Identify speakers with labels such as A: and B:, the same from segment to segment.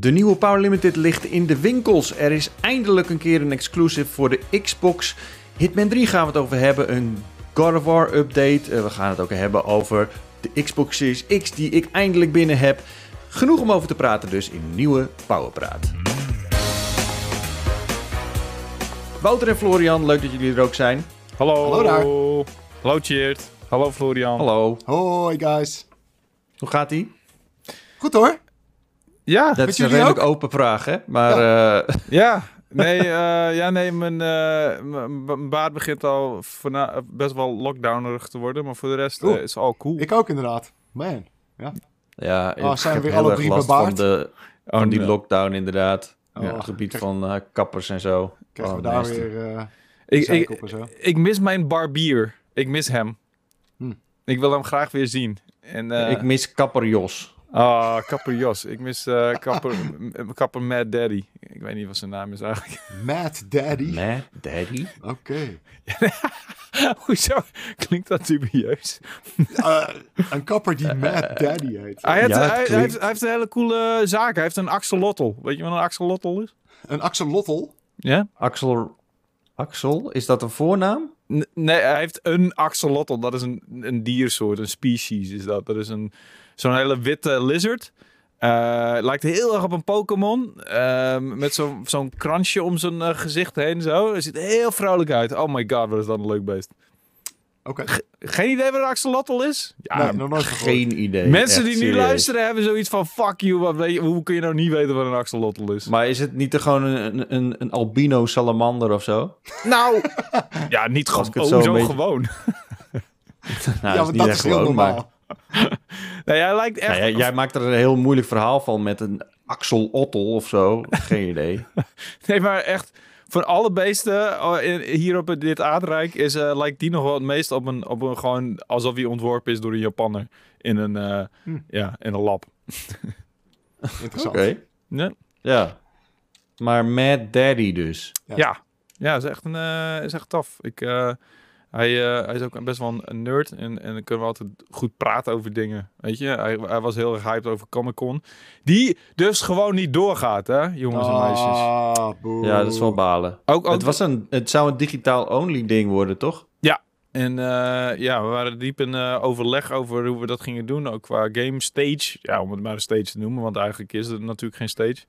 A: De nieuwe Power Limited ligt in de winkels. Er is eindelijk een keer een exclusive voor de Xbox. Hitman 3 gaan we het over hebben. Een God of War update. Eh, we gaan het ook hebben over de Xbox Series X die ik eindelijk binnen heb. Genoeg om over te praten dus in nieuwe Powerpraat. Wouter en Florian, leuk dat jullie er ook zijn.
B: Hallo.
C: Hallo daar.
B: Hallo Cheert. Hallo Florian.
A: Hallo,
C: Hoi guys.
A: hoe gaat ie?
C: Goed hoor.
B: Ja,
A: Dat is een redelijk
C: ook?
A: open vraag, hè? Maar eh,
B: ja. Nee, eh, ja, nee mijn, eh, m- mijn baard begint al voorna- best wel lockdownerig te worden. Maar voor de rest eh, is al cool.
C: Ik ook inderdaad. Man.
A: ja,
C: Oh,
A: ik
C: zijn we
A: heb
C: weer
A: heel
C: alle drie
A: last van,
C: bebaard?
A: de,
B: Oh,
A: van die
B: nee.
A: lockdown inderdaad.
C: Oh,
A: Ja, het gebied
C: krijg-
A: van eh, kappers en zo.
C: Krijgen
A: Oh,
C: we daar
A: nasty.
C: weer uh,
B: ik, ik,
C: op en zo.
B: ik mis mijn barbier. Ik mis hem.
C: Hm.
B: Ik wil hem graag weer zien. En, eh,
A: Ik mis kapper Jos.
B: Ah, kapper Jos. Ik mis eh, kapper, Mad Daddy. Ik weet niet wat zijn naam is eigenlijk.
C: Mad Daddy.
A: Mad Daddy?
C: Oké.
B: Hoezo? Klinkt dat dubieus?
C: Eh, een kapper die Mad Daddy heet.
B: Hij, heeft,
A: Ja,
B: hij, heeft, hij heeft een hele coole zaak. Hij heeft een axolotl. Weet je wat een axolotl is?
C: Een axolotl.
B: Ja?
A: Axel... Axel? Is dat een voornaam?
B: N- nee, hij heeft een axolotl. Dat is een, een diersoort, een species is dat. Dat is een, zo'n hele witte lizard. Eh, lijkt heel erg op een Pokémon. Ehm, met zo'n zo'n kransje om zijn eh, gezicht heen. Zo. Hij ziet er heel vrolijk uit. Oh my god, wat is dat een leuk beest.
C: Oké.
B: Geen idee wat een axolotl is? Ja,
C: Nee, nog nooit gehoord.
A: Geen idee.
B: mensen
A: Echt
B: die nu
A: serieus.
B: luisteren hebben zoiets van... Fuck you, wat weet je, hoe kun je nou niet weten wat een axolotl is?
A: Maar is het niet er gewoon een, een, een albino salamander of zo?
B: Nou, ja, niet gewoon.
A: zo beetje-
B: gewoon.
A: Nou,
C: ja,
A: is
C: want
A: niet
C: dat
A: echt
C: is heel
A: gewoon, maar-.
B: Nee, hij lijkt echt...
A: Nou ja, jij maakt er een heel moeilijk verhaal van met een axolotl of zo. Geen idee.
B: Nee, maar echt... Van alle beesten oh, hier op dit aardrijk is, eh, lijkt die nog wel het meest op een, op een gewoon alsof hij ontworpen is door een Japanner in een, eh,
C: Hm.
B: ja, in een lab.
C: Interessant.
A: Oké.
B: Ja,
A: Ja. Maar Mad Daddy dus.
C: Ja.
B: ja. ja is, echt een, eh, is echt tof. Ik, eh, hij, eh, hij is ook best wel een, nerd en, en dan kunnen we altijd goed praten over dingen. Weet je, hij, hij was heel erg hyped over Comic Con. Die dus gewoon niet doorgaat, hè, jongens en meisjes.
C: Ah, boe.
A: Ja, dat is wel balen.
B: Ook, ook,
A: Het, was een, het zou een digitaal-only ding worden, toch?
B: En eh, ja, we waren diep in eh, overleg over hoe we dat gingen doen. Ook qua game stage. Ja, om het maar een stage te noemen, want eigenlijk is het natuurlijk geen stage.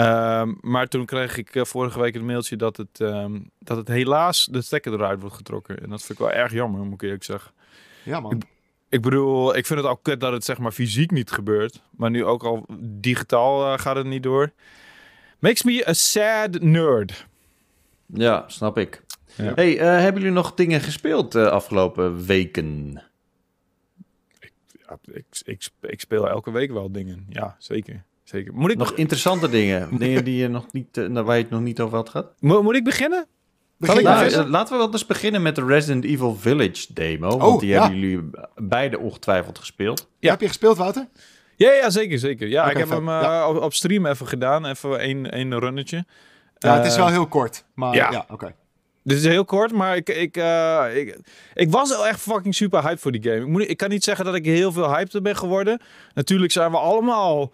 B: Ehm, maar toen kreeg ik eh, vorige week een mailtje dat het, ehm, dat het helaas de stekker eruit wordt getrokken. En dat vind ik wel erg jammer, moet ik eerlijk zeggen.
C: Ja, man.
B: Ik bedoel, ik vind het al kut dat het zeg maar fysiek niet gebeurt. Maar nu ook al digitaal eh, gaat het niet door. Makes me a sad nerd.
A: Ja, snap ik.
B: Ja.
A: Hey, eh, hebben jullie nog dingen gespeeld de afgelopen weken?
B: Ja, ik, ik, ik speel elke week wel dingen. Ja, zeker. Zeker. Moet ik
A: Nog interessante dingen? dingen die je nog niet, eh, waar je het nog niet over had gehad?
B: Mo- moet ik beginnen?
C: Begin
A: Nou, eh, laten we wel eens beginnen met de Resident Evil Village demo. want
C: Oh,
A: die
C: ja.
A: hebben jullie beide ongetwijfeld gespeeld.
B: Ja.
C: Heb je gespeeld, Wouter?
B: Ja, ja zeker, zeker. Ja, ik heb
C: vet.
B: hem eh,
C: Ja.
B: op, op stream even gedaan. Even één, één runnetje.
C: Ja, het is wel heel kort. Maar
B: ja.
C: ja, oké.
B: Dit is heel kort, maar ik, ik, eh, ik, ik was wel echt fucking super hyped voor die game. Ik, moet, ik kan niet zeggen dat ik heel veel hyped ben geworden. Natuurlijk zijn we allemaal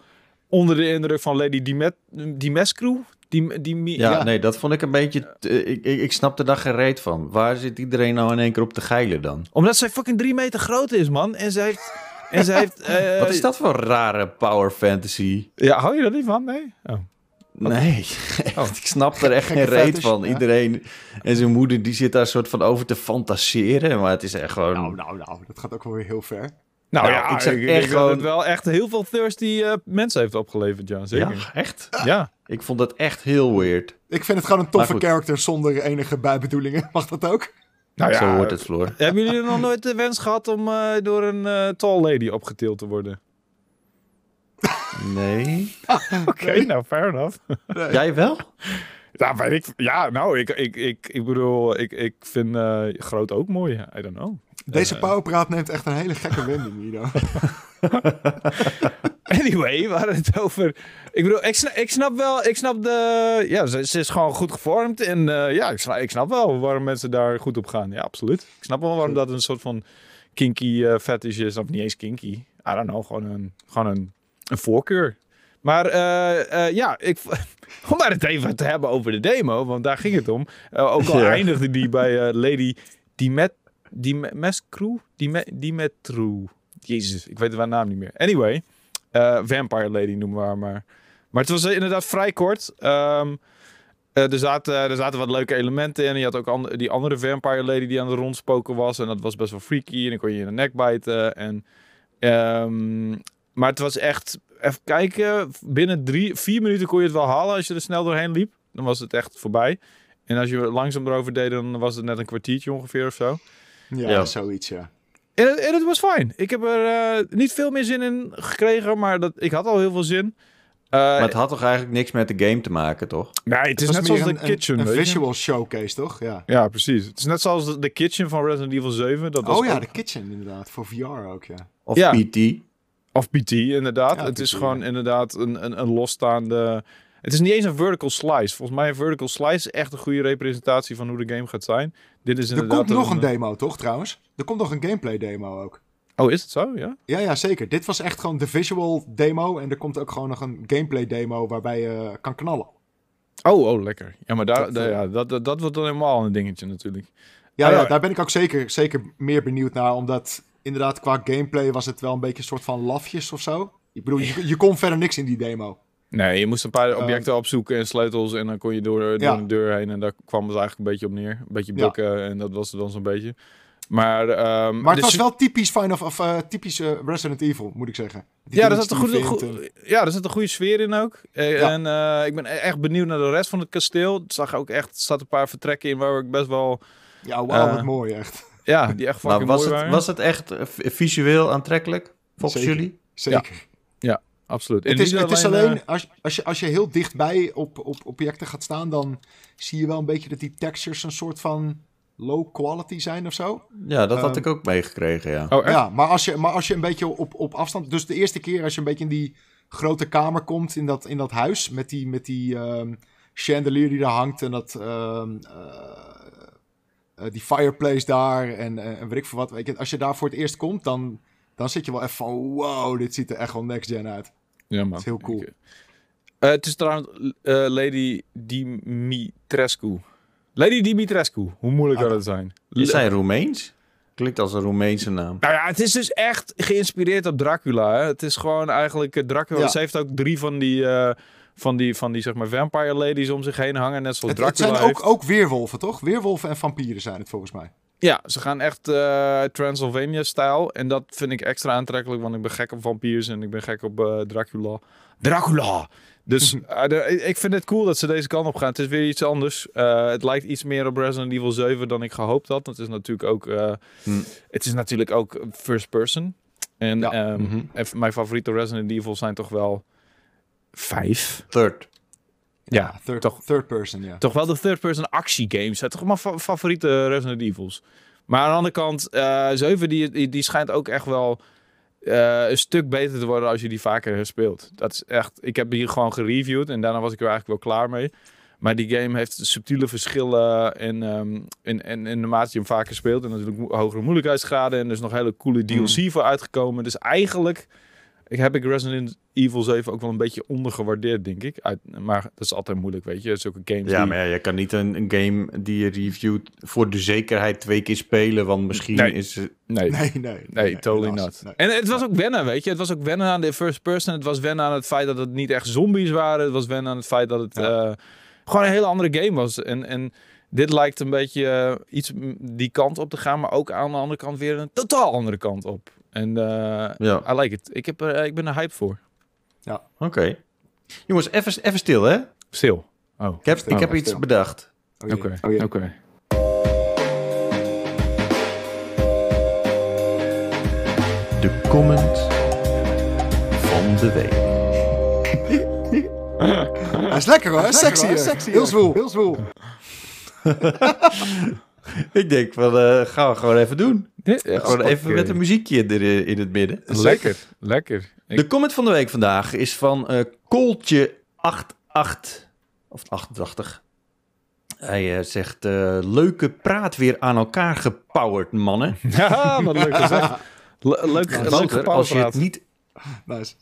B: onder de indruk van Lady Dimet, Dimescu. Die, die,
A: Ja,
C: Ja.
A: nee, dat vond ik een beetje... te- ik, ik, ik snapte daar geen reet van. Waar zit iedereen nou in één keer op te geilen dan?
B: Omdat zij fucking drie meter groot is, man. En ze heeft... En ze heeft eh,
A: Wat is dat voor rare power fantasy?
B: Ja, hou je er niet van? Nee? Oh.
A: Nee, echt, ik snap er echt geen reet
C: fetish,
A: van.
C: ja.
A: Iedereen en zijn moeder die zit daar soort van over te fantaseren. Maar het is echt gewoon...
C: Nou, nou, nou. Dat gaat ook wel weer heel ver.
B: Nou,
A: Nou,
B: ja,
A: ik zeg
B: ik,
A: echt
B: denk dat
A: gewoon-
B: het wel echt heel veel thirsty eh, mensen heeft opgeleverd, ja. Zeker.
A: ja, echt?
B: ja.
A: Ik vond dat echt heel weird.
C: Ik vind het gewoon een toffe character zonder enige bijbedoelingen. Mag dat ook?
B: Nou ja,
A: Zo hoort het, Floor.
B: Hebben jullie nog nooit de wens gehad om eh, door een eh tall lady opgetild te worden?
A: Nee.
B: Oké, nou, fair enough.
A: Jij wel?
B: ja, weet ik, ja, nou, ik, ik, ik, ik bedoel, ik, ik vind eh, groot ook mooi. I don't know.
C: Deze
B: Eh.
C: powerpraat neemt echt een hele gekke wending, Ido.
B: Anyway, we hadden het over... Ik bedoel, ik snap, ik snap wel, ik snap de... Ja, ze, ze is gewoon goed gevormd. En eh, ja, ik snap, ik snap wel waarom mensen daar goed op gaan. Ja, absoluut. Ik snap wel waarom dat een soort van kinky eh fetish is. Of niet eens kinky. I don't know, gewoon een, gewoon een, een voorkeur. Maar eh, eh, ja, ik, om maar het even te hebben over de demo, want daar ging het om. Ook al
A: Ja.
B: eindigde die bij eh, Lady Dimet, Dimescrew? Dime, Dimetru. Jezus, ik weet haar naam niet meer. Anyway, eh, Vampire Lady noemen we haar maar. Maar het was inderdaad vrij kort. Ehm, eh, er, zaten, er zaten wat leuke elementen in. Je had ook die andere Vampire Lady die aan de rondspoken was. En dat was best wel freaky. En dan kon je in de nek bijten. En, ehm, maar het was echt... Even kijken. Binnen drie, vier minuten kon je het wel halen als je er snel doorheen liep. Dan was het echt voorbij. En als je langzaam erover deed, dan was het net een kwartiertje ongeveer of zo.
C: Ja,
A: Ja.
C: zoiets, ja.
B: En het, en het was fijn. Ik heb er eh, niet veel meer zin in gekregen, maar dat, ik had al heel veel zin. Eh,
A: Maar het had toch eigenlijk niks met de game te maken, toch?
B: nee, het is net zoals de Kitchen.
C: Een, visual showcase, toch? Ja.
B: Ja, precies. Het is net zoals de, de Kitchen van Resident Evil 7. Dat was
C: Oh ja,
B: ook-
C: de kitchen inderdaad. Voor VR ook, ja.
A: Of
B: Ja.
A: PT.
B: Of PT, inderdaad.
C: Ja,
B: het is gewoon
C: ja.
B: inderdaad een, een, een losstaande... Het is niet eens een vertical slice. Volgens mij een vertical slice is echt een goede representatie van hoe de game gaat zijn. Dit is
C: Er komt nog een demo, toch, trouwens? Er komt nog een gameplay demo ook.
B: Oh, is het zo? Ja?
C: Ja, ja, zeker. Dit was echt gewoon de visual demo. En er komt ook gewoon nog een gameplay demo waarbij je kan knallen.
B: Oh, oh, lekker. Ja, maar daar,
C: Dat,
B: daar-
C: eh,
B: ja, dat, dat, dat wordt dan helemaal een dingetje natuurlijk.
C: Ja,
B: Ah,
C: ja,
B: ja.
C: daar ben ik ook zeker, zeker meer benieuwd naar. Omdat inderdaad qua gameplay was het wel een beetje een soort van lafjes of zo. Ik bedoel, je, je kon verder niks in die demo.
B: Nee, je moest een paar
C: Ehm,
B: objecten opzoeken en sleutels en dan kon je door, door
C: Ja.
B: een deur heen en daar kwam het eigenlijk een beetje op neer. Een beetje
C: Ja.
B: bukken en dat was het dan zo'n beetje. Maar, ehm,
C: Maar het was wel typisch Final of eh, typisch eh, Resident Evil, moet ik zeggen. Die
B: Ja, er zat, een goede, ja, er zat een goede sfeer in ook. Eh,
C: Ja.
B: En eh, ik ben e- echt benieuwd naar de rest van het kasteel. Het zag ook echt, er zat een paar vertrekken in waar ik best wel,
C: Ja, wauw, wat mooi echt.
B: ja, die echt
A: Maar
B: fucking
A: was
B: mooi
A: het,
B: waren.
A: was het echt visueel aantrekkelijk, volgens
C: Zeker.
A: jullie?
C: Zeker.
B: Absoluut. En
C: Het is, het is alleen,
B: eh,
C: als, als, je, als je heel dichtbij op, op objecten gaat staan, dan zie je wel een beetje dat die textures een soort van low quality zijn of zo.
A: Ja, dat had
C: Ehm,
A: ik ook meegekregen, ja.
B: Oh, echt?
C: Ja, maar als je, maar als je een beetje op, op afstand... Dus de eerste keer als je een beetje in die grote kamer komt, in dat, in dat huis... met die, met die ehm, chandelier die daar hangt en dat... ehm, eh, eh, die fireplace daar en, eh, en weet ik veel wat. Weet je, als je daar voor het eerst komt, dan, dan zit je wel even van... Wow, dit ziet er echt wel next gen uit.
B: Ja, man.
C: Dat is heel cool.
B: Ik, eh, het is trouwens eh, Lady Dimitrescu. Lady Dimitrescu. Hoe moeilijk
C: Ah,
B: kan het zijn?
A: Is hij Roemeens? Klinkt als een Roemeense naam.
B: Nou ja, het is dus echt geïnspireerd op Dracula. Hè? Het is gewoon eigenlijk eh, Dracula.
C: Ja.
B: Ze heeft ook drie van die, eh, van die, van die zeg maar vampire ladies om zich heen hangen, net zoals
C: Het, het
B: Dracula
C: zijn
B: heeft.
C: ook, ook weerwolven, toch? Weerwolven en vampieren zijn het volgens mij.
B: Ja, ze gaan echt eh, Transylvania-stijl. En dat vind ik extra aantrekkelijk, want ik ben gek op vampiers en ik ben gek op eh, Dracula. Dracula! Dus eh, de- ik- vind het cool dat ze deze kant op gaan. Het is weer iets anders. Het lijkt iets meer op Resident Evil 7 dan ik gehoopt had. Het is natuurlijk ook, eh,
A: Hm.
B: het is natuurlijk ook first person. En
C: Ja.
B: ehm,
A: Mhm.
B: even- mijn favoriete Resident Evil zijn toch wel vijf.
A: Third.
B: Ja,
C: third,
B: toch.
C: third person, ja.
B: Toch wel de third-person actiegames. zijn toch mijn fa- favoriete Resident Evils. Maar aan de andere kant, eh 7 die, die, die schijnt ook echt wel eh, een stuk beter te worden als je die vaker speelt. Dat is echt, ik heb die gewoon gereviewd en daarna was ik er eigenlijk wel klaar mee. Maar die game heeft subtiele verschillen in, ehm, in, in, in de mate je hem vaker speelt. En natuurlijk mo- hogere moeilijkheidsgraden. En er is nog hele coole DLC voor uitgekomen. Dus eigenlijk ik heb ik Resident Evil 7 ook wel een beetje ondergewaardeerd, denk ik. Uit, maar dat is altijd moeilijk, weet je. Zulke games
A: Ja,
B: die-
A: maar ja, je kan niet een, een game die je reviewt voor de zekerheid twee keer spelen, want misschien
B: Nee.
A: is het...
B: Nee,
C: Nee, nee.
B: Nee, totally not.
C: Nee.
B: En het was ook wennen, weet je. Het was ook wennen aan de first person. Het was wennen aan het feit dat het niet echt zombies waren. Het was wennen aan het feit dat het
C: Ja.
B: eh, gewoon een hele andere game was. En, en dit lijkt een beetje eh, iets die kant op te gaan, maar ook aan de andere kant weer een totaal andere kant op. En eh
A: Ja,
B: I like it. Ik, heb, er- ik ben er hype voor.
A: Oké. Jongens, even, even stil, hè?
B: Stil. Oh,
A: Ik heb,
C: Stil,
A: ik heb
C: stil.
A: iets bedacht.
C: Oh
B: oké.
C: Oh.
B: Oké.
A: De comment van de week.
C: Hij is lekker hoor, sexy,
D: hoor,
C: hè?
D: sexy,
C: Heel zwoel. Heel zwoel.
A: Ik denk van, eh, gaan we gewoon even doen. Gewoon even met een muziekje er, in het midden.
B: Lekker, lekker. Ik-
A: De comment van de week vandaag is van eh Kooltje88. Of 88. Hij eh, zegt, eh, leuke praat weer aan elkaar gepowerd, mannen.
B: Ja, wat leuk gezegd. Le- leuk, leuk
A: Wouter, als je het niet
C: Nice.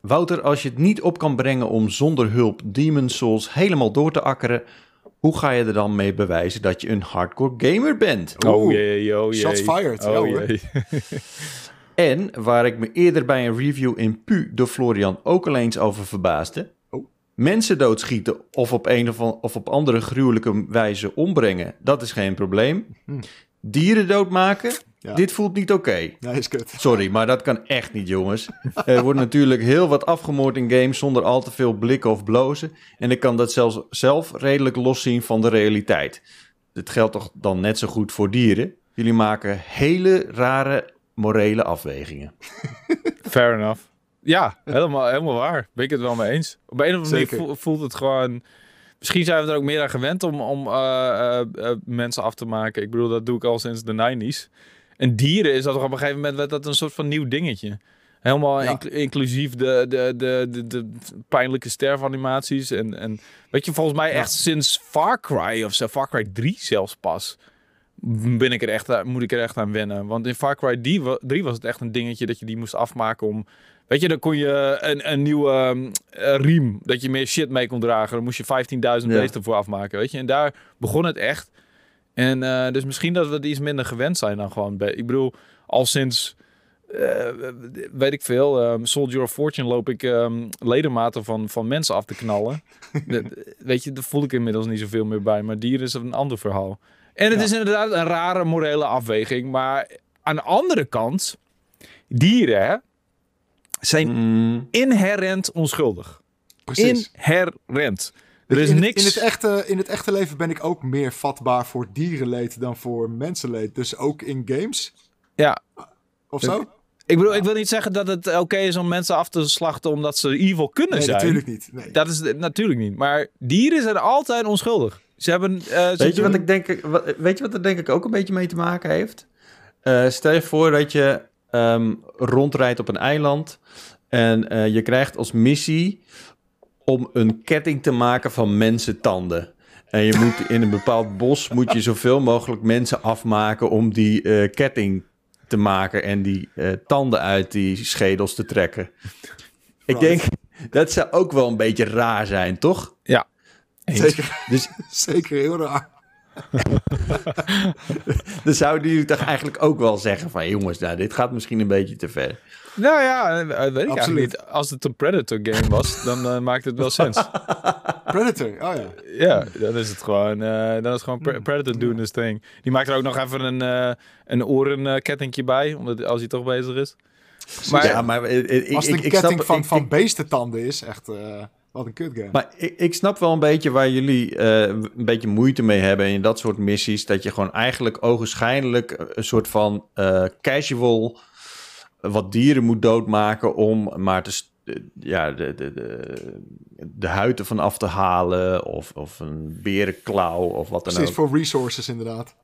A: Wouter, als je het niet op kan brengen om zonder hulp Demon Souls helemaal door te akkeren, hoe ga je er dan mee bewijzen dat je een hardcore gamer bent?
B: Oh
C: Oeh,
B: jee, oh jee.
C: shots fired. Ja,
B: Oh jee.
A: En waar ik me eerder bij een review in Pu door Florian ook al eens over verbaasde.
C: Oh.
A: Mensen doodschieten of op een of, of op andere gruwelijke wijze ombrengen, dat is geen probleem.
C: Hm.
A: Dieren doodmaken,
C: Ja.
A: dit voelt niet oké.
C: Nee, is kut.
A: Sorry, maar dat kan echt niet, jongens. Er wordt natuurlijk heel wat afgemoord in games zonder al te veel blikken of blozen. En ik kan dat zelfs zelf redelijk loszien van de realiteit. Dit geldt toch dan net zo goed voor dieren? Jullie maken hele rare morele afwegingen.
B: Fair enough. Ja, helemaal, helemaal waar. Ben ik het wel mee eens. Op een of andere manier voelt het gewoon... Misschien zijn we er ook meer aan gewend om, om eh, eh, eh, mensen af te maken. Ik bedoel, dat doe ik al sinds de 90s. En dieren is dat toch op een gegeven moment werd dat een soort van nieuw dingetje. Helemaal
C: Ja.
B: inclusief de, de, de, de, de pijnlijke sterfanimaties. En, en weet je, volgens mij
C: Ja.
B: echt sinds Far Cry of zo, Far Cry 3 zelfs pas, ben ik er echt, aan- moet ik er echt aan wennen. Want in Far Cry 3 wa- 3 was het echt een dingetje dat je die moest afmaken om... Weet je, dan kon je een, een nieuwe ehm, eh, riem, dat je meer shit mee kon dragen. Dan moest je 15.000
A: Ja.
B: beesten voor afmaken, weet je. En daar begon het echt. En eh, dus misschien dat we het iets minder gewend zijn dan gewoon... Ik bedoel, al sinds... eh, weet ik veel, ehm, Soldier of Fortune loop ik ehm, ledematen van, van mensen af te knallen. De- weet je, daar voel ik inmiddels niet zoveel meer bij. Maar dieren is een ander verhaal. En het
C: Ja.
B: is inderdaad een rare morele afweging. Maar aan de andere kant, dieren hè, zijn
A: Mm,
B: inherent onschuldig.
C: Precies.
B: Inherent. Er is
C: in, het-
B: niks...
C: in, het echte, in het echte leven ben ik ook meer vatbaar voor dierenleed dan voor mensenleed. Dus ook in games.
B: Ja.
C: Of zo?
B: Ik bedoel, ik wil niet zeggen dat het oké is om mensen af te slachten omdat ze evil kunnen
C: Nee,
B: zijn.
C: natuurlijk niet. Nee.
B: Dat is natuurlijk niet. Maar dieren zijn altijd onschuldig. Ze hebben. eh, ze
A: Weet je, wat ik denk, wat, weet je wat er denk ik ook een beetje mee te maken heeft? Eh, stel je voor dat je ehm, rondrijdt op een eiland en eh, je krijgt als missie om een ketting te maken van mensentanden. En je moet in een bepaald bos moet je zoveel mogelijk mensen afmaken om die eh, ketting te maken en die eh, tanden uit die schedels te trekken. Ik denk, dat zou ook wel een beetje raar zijn, toch?
B: Eens.
C: Zeker,
A: Dus
C: zeker heel raar.
A: Dan zouden jullie toch eigenlijk ook wel zeggen van... jongens, nou, dit gaat misschien een beetje te ver.
B: Nou ja, eh, weet ik eigenlijk niet. Als het een Predator game was, dan eh, maakt het wel sens.
C: Predator, oh ja.
B: ja, dan is het gewoon, eh, dan is het gewoon. Pre- Predator doing this thing. Die maakt er ook nog even een, eh een orenkettingje bij, omdat, als hij toch bezig is. Maar-
A: ja, maar ik,
C: Als het
A: ik,
C: een
A: ik
C: ketting
A: snap,
C: van,
A: ik-
C: van beestentanden is, echt eh, wat een kut game.
A: maar ik, ik snap wel een beetje waar jullie eh, een beetje moeite mee hebben... in dat soort missies. Dat je gewoon eigenlijk ogenschijnlijk een soort van eh, casual... wat dieren moet doodmaken om maar te... eh, ja, de, de, de, de huid ervan af te halen... of, of een berenklauw of wat dan
C: Precies,
A: ook.
C: voor resources inderdaad.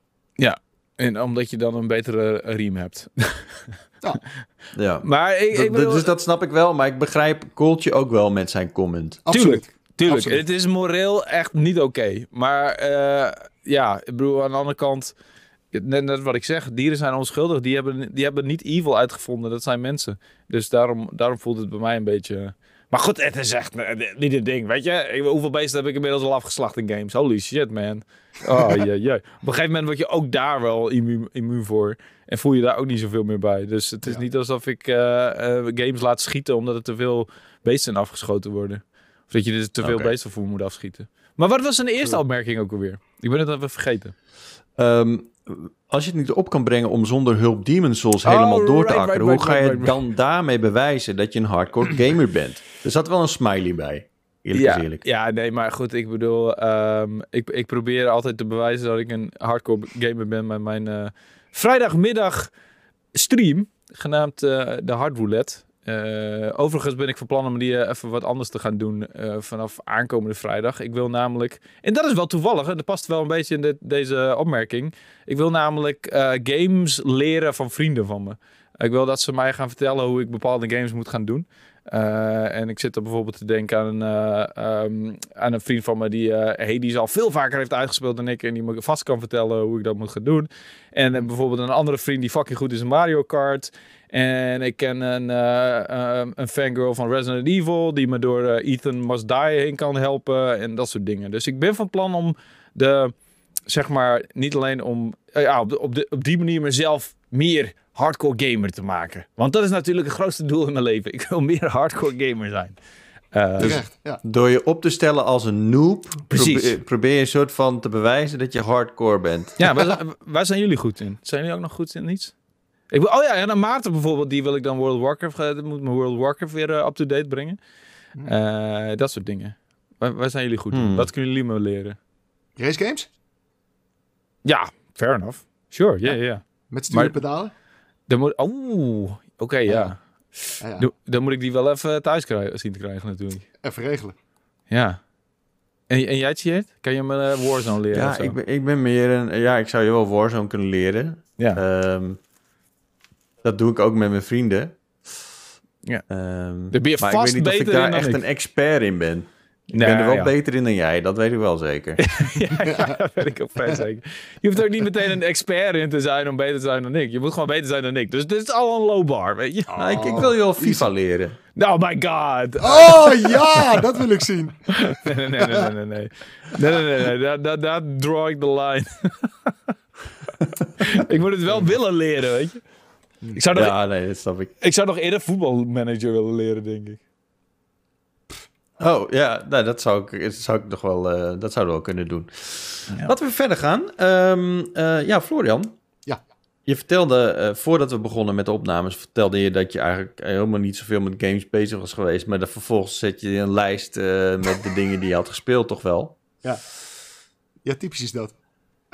B: En omdat je dan een betere riem hebt.
A: Ja.
B: Maar ik, ik
A: Dat-
B: bedoel,
A: dus dat snap ik wel, maar ik begrijp Kooltje ook wel met zijn comment.
C: Absoluut.
B: Tuurlijk,
C: Absoluut.
B: het is moreel echt niet oké. Maar eh, ja, ik bedoel, aan de andere kant, net, net wat ik zeg, dieren zijn onschuldig. Die hebben, die hebben niet evil uitgevonden, dat zijn mensen. Dus daarom, daarom voelt het bij mij een beetje... Maar goed, het is echt eh, niet het ding, weet je? Hoeveel beesten heb ik inmiddels al afgeslacht in games? Holy shit, man. Oh, jee, jee. Op een gegeven moment word je ook daar wel immuun, immuun voor. En voel je daar ook niet zoveel meer bij. Dus het is
C: Ja.
B: niet alsof ik eh, eh, games laat schieten omdat er te veel beesten afgeschoten worden. Of dat je er te veel beesten voor moet afschieten. Maar wat was zijn eerste
C: True.
B: opmerking ook alweer? Ik ben het even vergeten.
A: Ehm, als je het niet op kan brengen om zonder hulp Demon Souls
B: Oh,
A: helemaal door te akkeren,
B: right,
A: hoe ga je dan daarmee bewijzen dat je een hardcore gamer bent? Er zat wel een smiley bij, eerlijk
B: ja,
A: eerlijk.
B: ja, nee, maar goed, ik bedoel, ehm, ik, ik probeer altijd te bewijzen dat ik een hardcore gamer ben met mijn eh, vrijdagmiddag stream, genaamd eh, de Hard Roulette. Eh, overigens ben ik van plan om die eh, even wat anders te gaan doen vanaf aankomende vrijdag. Ik wil namelijk, en dat is wel toevallig, hè, dat past wel een beetje in dit- deze opmerking. Ik wil namelijk games leren van vrienden van me. Ik wil dat ze mij gaan vertellen hoe ik bepaalde games moet gaan doen. Eh, en ik zit er bijvoorbeeld te denken aan een, eh, ehm, aan een vriend van me die eh Hades al veel vaker heeft uitgespeeld dan ik. En die me vast kan vertellen hoe ik dat moet gaan doen. En bijvoorbeeld een andere vriend die fucking goed is in Mario Kart. En ik ken een, eh, eh, een fangirl van Resident Evil die me door Ethan Must Die heen kan helpen en dat soort dingen. Dus ik ben van plan om de, zeg maar, niet alleen om ja, op, op, de, op die manier mezelf meer hardcore gamer te maken. Want dat is natuurlijk het grootste doel in mijn leven. Ik wil meer hardcore gamer zijn. Eh,
C: Terecht, ja.
A: Door je op te stellen als een noob,
B: Precies.
A: probeer, probeer je een soort van te bewijzen dat je hardcore bent.
B: Ja, waar, zijn- waar zijn jullie goed in? Zijn jullie ook nog goed in iets? Ik, wil- oh ja, en dan Maarten bijvoorbeeld, die wil ik dan World Warcraft, eh, moet mijn World Warcraft weer eh, up-to-date brengen. Eh, dat soort dingen. Waar, waar zijn jullie goed in?
A: Hmm.
B: Wat kunnen jullie me leren?
C: Race games?
B: Ja, fair enough. Sure, ja, ja, ja.
C: Met
B: Maar-
C: pedalen?
B: Dan moet, oeh, oké, ja.
C: Ja. Ja, ja.
B: Dan, moet ik die wel even thuis krijgen, zien te krijgen natuurlijk.
C: Even regelen.
B: Ja. En, en jij, Tjeerd? Kan je me eh, Warzone leren?
A: Ja, ik ben, ik ben meer een... Ja, ik zou je wel Warzone kunnen leren.
B: ja.
A: Ehm, dat doe ik ook met mijn vrienden.
B: Ja. Daar ben je
A: maar ik weet niet of ik
B: beter
A: daar echt
B: ik.
A: een expert in ben. Ik
B: Nee,
A: ben er wel
B: ja.
A: beter in dan jij, dat weet ik wel zeker.
B: ja, ja, dat weet ik ook vrij zeker. Je hoeft ook niet meteen een expert in te zijn om beter te zijn dan ik. Je moet gewoon beter zijn dan ik. Dus dit is al een low bar, weet je.
A: Nou, ik, ik wil je wel FIFA leren.
B: Oh my god.
C: Oh ja, dat wil ik zien.
B: Nee, nee, nee, nee, nee, nee. Nee, nee, nee, nee. Daar, daar, daar draw ik de line. ik moet het wel willen leren, weet je. Ik zou nog,
A: Ja, nee, dat snap ik.
B: ik zou nog eerder voetbalmanager willen leren, denk ik.
A: Oh, ja, nou, dat zou ik, dat zou ik nog wel, eh, dat zouden we wel kunnen doen.
B: Ja.
A: Laten we verder gaan. Ehm, eh, ja, Florian.
C: Ja.
A: Je vertelde, eh, voordat we begonnen met de opnames, vertelde je dat je eigenlijk helemaal niet zoveel met games bezig was geweest. Maar dan vervolgens zet je een lijst eh, met de dingen die je had gespeeld, toch wel?
C: Ja, typisch is dat.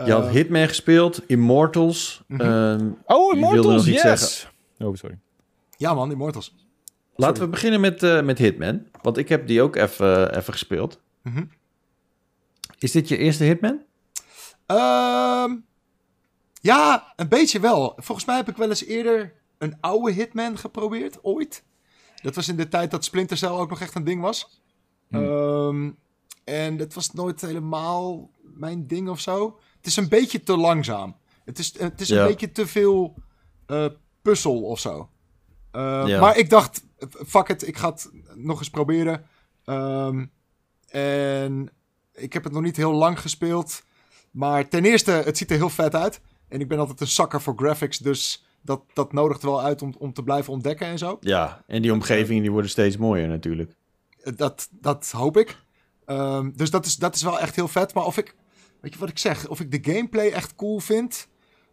A: Je had Hitman gespeeld, Immortals.
C: Mhm.
A: ehm,
B: Oh,
A: wilde
B: Immortals,
A: nog iets
B: yes. Oh, sorry.
C: Ja man, Immortals.
A: Laten we beginnen met, eh, met Hitman. Want ik heb die ook even even gespeeld.
C: Mhm.
A: Is dit je eerste Hitman?
C: Ehm, ja, een beetje wel. Volgens mij heb ik wel eens eerder een oude Hitman geprobeerd, ooit. Dat was in de tijd dat Splinter Cell ook nog echt een ding was. Ehm, en dat was nooit helemaal mijn ding of zo. Het is een beetje te langzaam. Het is, het is
A: Ja.
C: een beetje te veel eh, puzzel of zo. Eh,
A: Ja.
C: Maar ik dacht, fuck it, ik ga het nog eens proberen. Ehm, en ik heb het nog niet heel lang gespeeld. Maar ten eerste, het ziet er heel vet uit. En ik ben altijd een zakker voor graphics, dus dat, dat nodigt wel uit om, om te blijven ontdekken en zo.
A: Ja, en die omgevingen die worden steeds mooier natuurlijk.
C: Dat, dat hoop ik. Ehm, dus dat is, dat is wel echt heel vet. Maar of ik, weet je wat ik zeg, of ik de gameplay echt cool vind,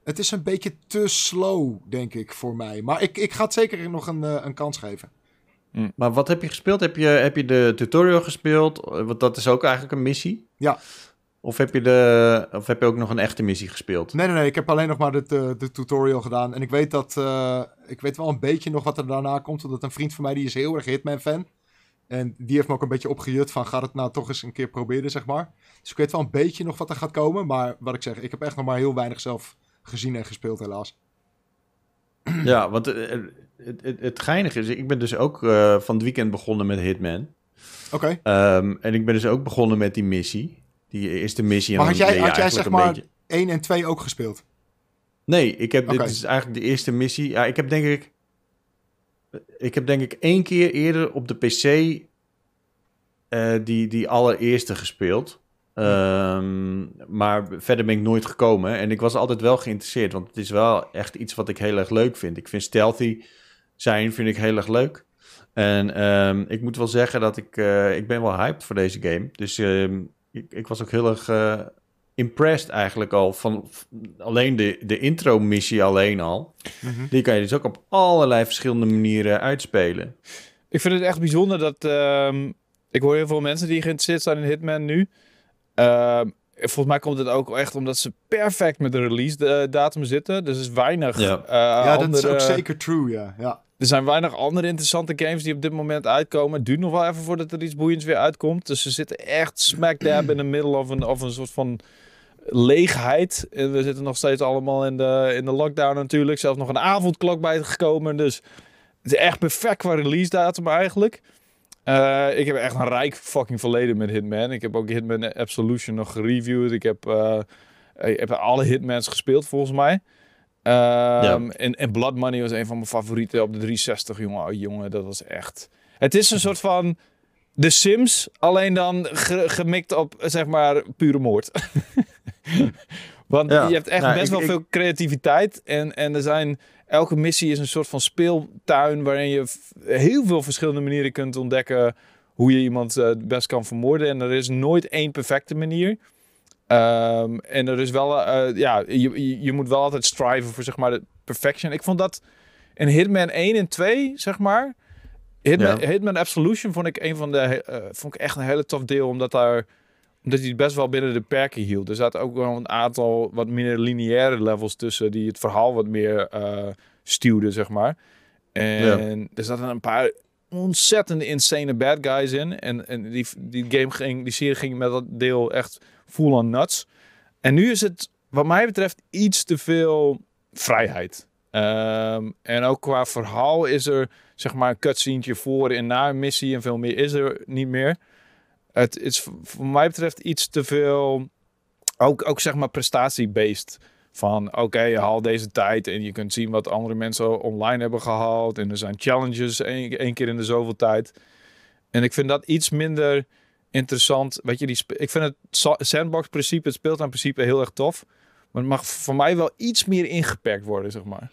C: het is een beetje te slow, denk ik, voor mij. Maar ik, ik ga het zeker nog een, eh, een kans geven.
A: Maar wat heb je gespeeld? Heb je, heb je de tutorial gespeeld? Eh, Want dat is ook eigenlijk een missie.
C: Ja.
A: Of heb je, de, of heb je ook nog een echte missie gespeeld?
C: Nee, nee, nee. Ik heb alleen nog maar de, de, de tutorial gedaan. En ik weet dat. eh, ik weet wel een beetje nog wat er daarna komt. Omdat een vriend van mij die is heel erg Hitman-fan. En die heeft me ook een beetje opgejut van. Ga het nou toch eens een keer proberen, zeg maar. Dus ik weet wel een beetje nog wat er gaat komen. Maar wat ik zeg, ik heb echt nog maar heel weinig zelf gezien en gespeeld, helaas.
A: Ja, want eh, het, het, het geinige is, ik ben dus ook eh, van het weekend begonnen met Hitman.
C: Oké.
A: Ehm, en ik ben dus ook begonnen met die missie. Die eerste missie.
C: Maar had jij, had jij zeg maar
A: beetje-
C: 1 en 2 ook gespeeld?
A: Nee, ik heb, dit is eigenlijk de eerste missie. Ja, ik heb denk ik... Ik heb denk ik één keer eerder op de PC eh, die, die allereerste gespeeld. Ehm, maar verder ben ik nooit gekomen. En ik was altijd wel geïnteresseerd, want het is wel echt iets wat ik heel erg leuk vind. Ik vind stealthy zijn vind ik heel erg leuk. En ehm, ik moet wel zeggen dat ik... eh, ik ben wel hyped voor deze game. Dus ehm, ik, ik was ook heel erg... eh, impressed eigenlijk al van alleen de, de intro-missie alleen al. Die kan je dus ook op allerlei verschillende manieren uitspelen.
B: Ik vind het echt bijzonder dat... ehm, ik hoor heel veel mensen die geïnteresseerd zijn in Hitman nu. Ehm, volgens mij komt het ook echt omdat ze perfect met de release eh, datum zitten. Dus er is weinig
A: Ja.
B: eh,
C: ja, dat is ook zeker true, ja. ja.
B: Er zijn weinig andere interessante games die op dit moment uitkomen. Het duurt nog wel even voordat er iets boeiends weer uitkomt. Dus ze zitten echt smack dab in the middle of een, of een soort van leegheid. En we zitten nog steeds allemaal in de, in de lockdown natuurlijk. Zelfs nog een avondklok bij gekomen. Dus het is echt perfect qua release datum eigenlijk. Eh, ik heb echt een rijk fucking verleden met Hitman. Ik heb ook Hitman Absolution nog gereviewd. Ik heb, eh, ik heb alle Hitmans gespeeld volgens mij. Ehm, en, en Blood Money was een van mijn favorieten op de 360, jongen. Oh, jongen, dat was echt... Het is een soort van The Sims, alleen dan ge- gemikt op, zeg maar, pure moord. Want
A: Ja.
B: je hebt echt
A: Nou,
B: best
A: ik-
B: wel
A: ik-
B: veel creativiteit. En, en er zijn... Elke missie is een soort van speeltuin... waarin je heel veel verschillende manieren kunt ontdekken... hoe je iemand het best kan vermoorden. En er is nooit één perfecte manier. Ehm, en er is wel... eh, ja, je, je, moet wel altijd striven voor, zeg maar, de perfection. Ik vond dat in Hitman 1 en 2, zeg maar... Hitman,
A: Ja.
B: Hitman Absolution vond ik een van de eh, vond ik echt een hele tof deel omdat daar omdat hij het best wel binnen de perken hield. Er zaten ook wel een aantal wat minder lineaire levels tussen die het verhaal wat meer eh stuwden, zeg maar. En er zaten een paar ontzettende insane bad guys in en, en die, die game ging, die serie ging met dat deel echt full on nuts. En nu is het wat mij betreft iets te veel vrijheid. Ehm, en ook qua verhaal is er zeg maar een cutscene voor en na een missie en veel meer is er niet meer. Het is voor mij betreft iets te veel, ook, ook zeg maar prestatie-based. Van oké, je haalt deze tijd en je kunt zien wat andere mensen online hebben gehaald. En er zijn challenges één keer in de zoveel tijd. En ik vind dat iets minder interessant. Weet je, die ik vind het sa- sandbox-principe, het speelt aan principe heel erg tof. Maar het mag voor mij wel iets meer ingeperkt worden, zeg maar.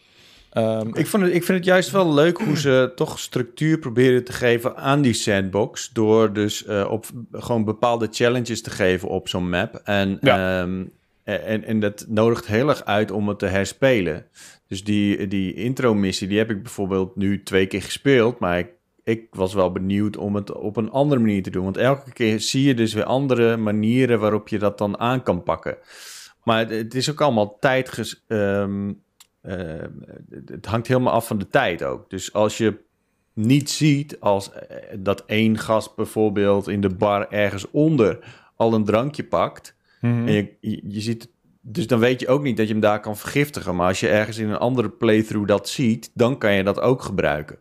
B: Ehm,
A: Ik, vond het, ik vind het juist wel leuk hoe ze toch structuur proberen te geven aan die sandbox. Door dus eh, op gewoon bepaalde challenges te geven op zo'n map. En,
B: Ja.
A: ehm, en, en dat nodigt heel erg uit om het te herspelen. Dus die, die intro-missie, die heb ik bijvoorbeeld nu twee keer gespeeld. Maar ik, ik was wel benieuwd om het op een andere manier te doen. Want elke keer zie je dus weer andere manieren waarop je dat dan aan kan pakken. Maar het, het is ook allemaal tijdges... ehm, eh, het- hangt helemaal af van de tijd ook. Dus als je niet ziet als eh, dat één gast bijvoorbeeld in de bar ergens onder al een drankje pakt.
B: mhm.
A: En je, je, je ziet, dus dan weet je ook niet dat je hem daar kan vergiftigen. Maar als je ergens in een andere playthrough dat ziet, dan kan je dat ook gebruiken.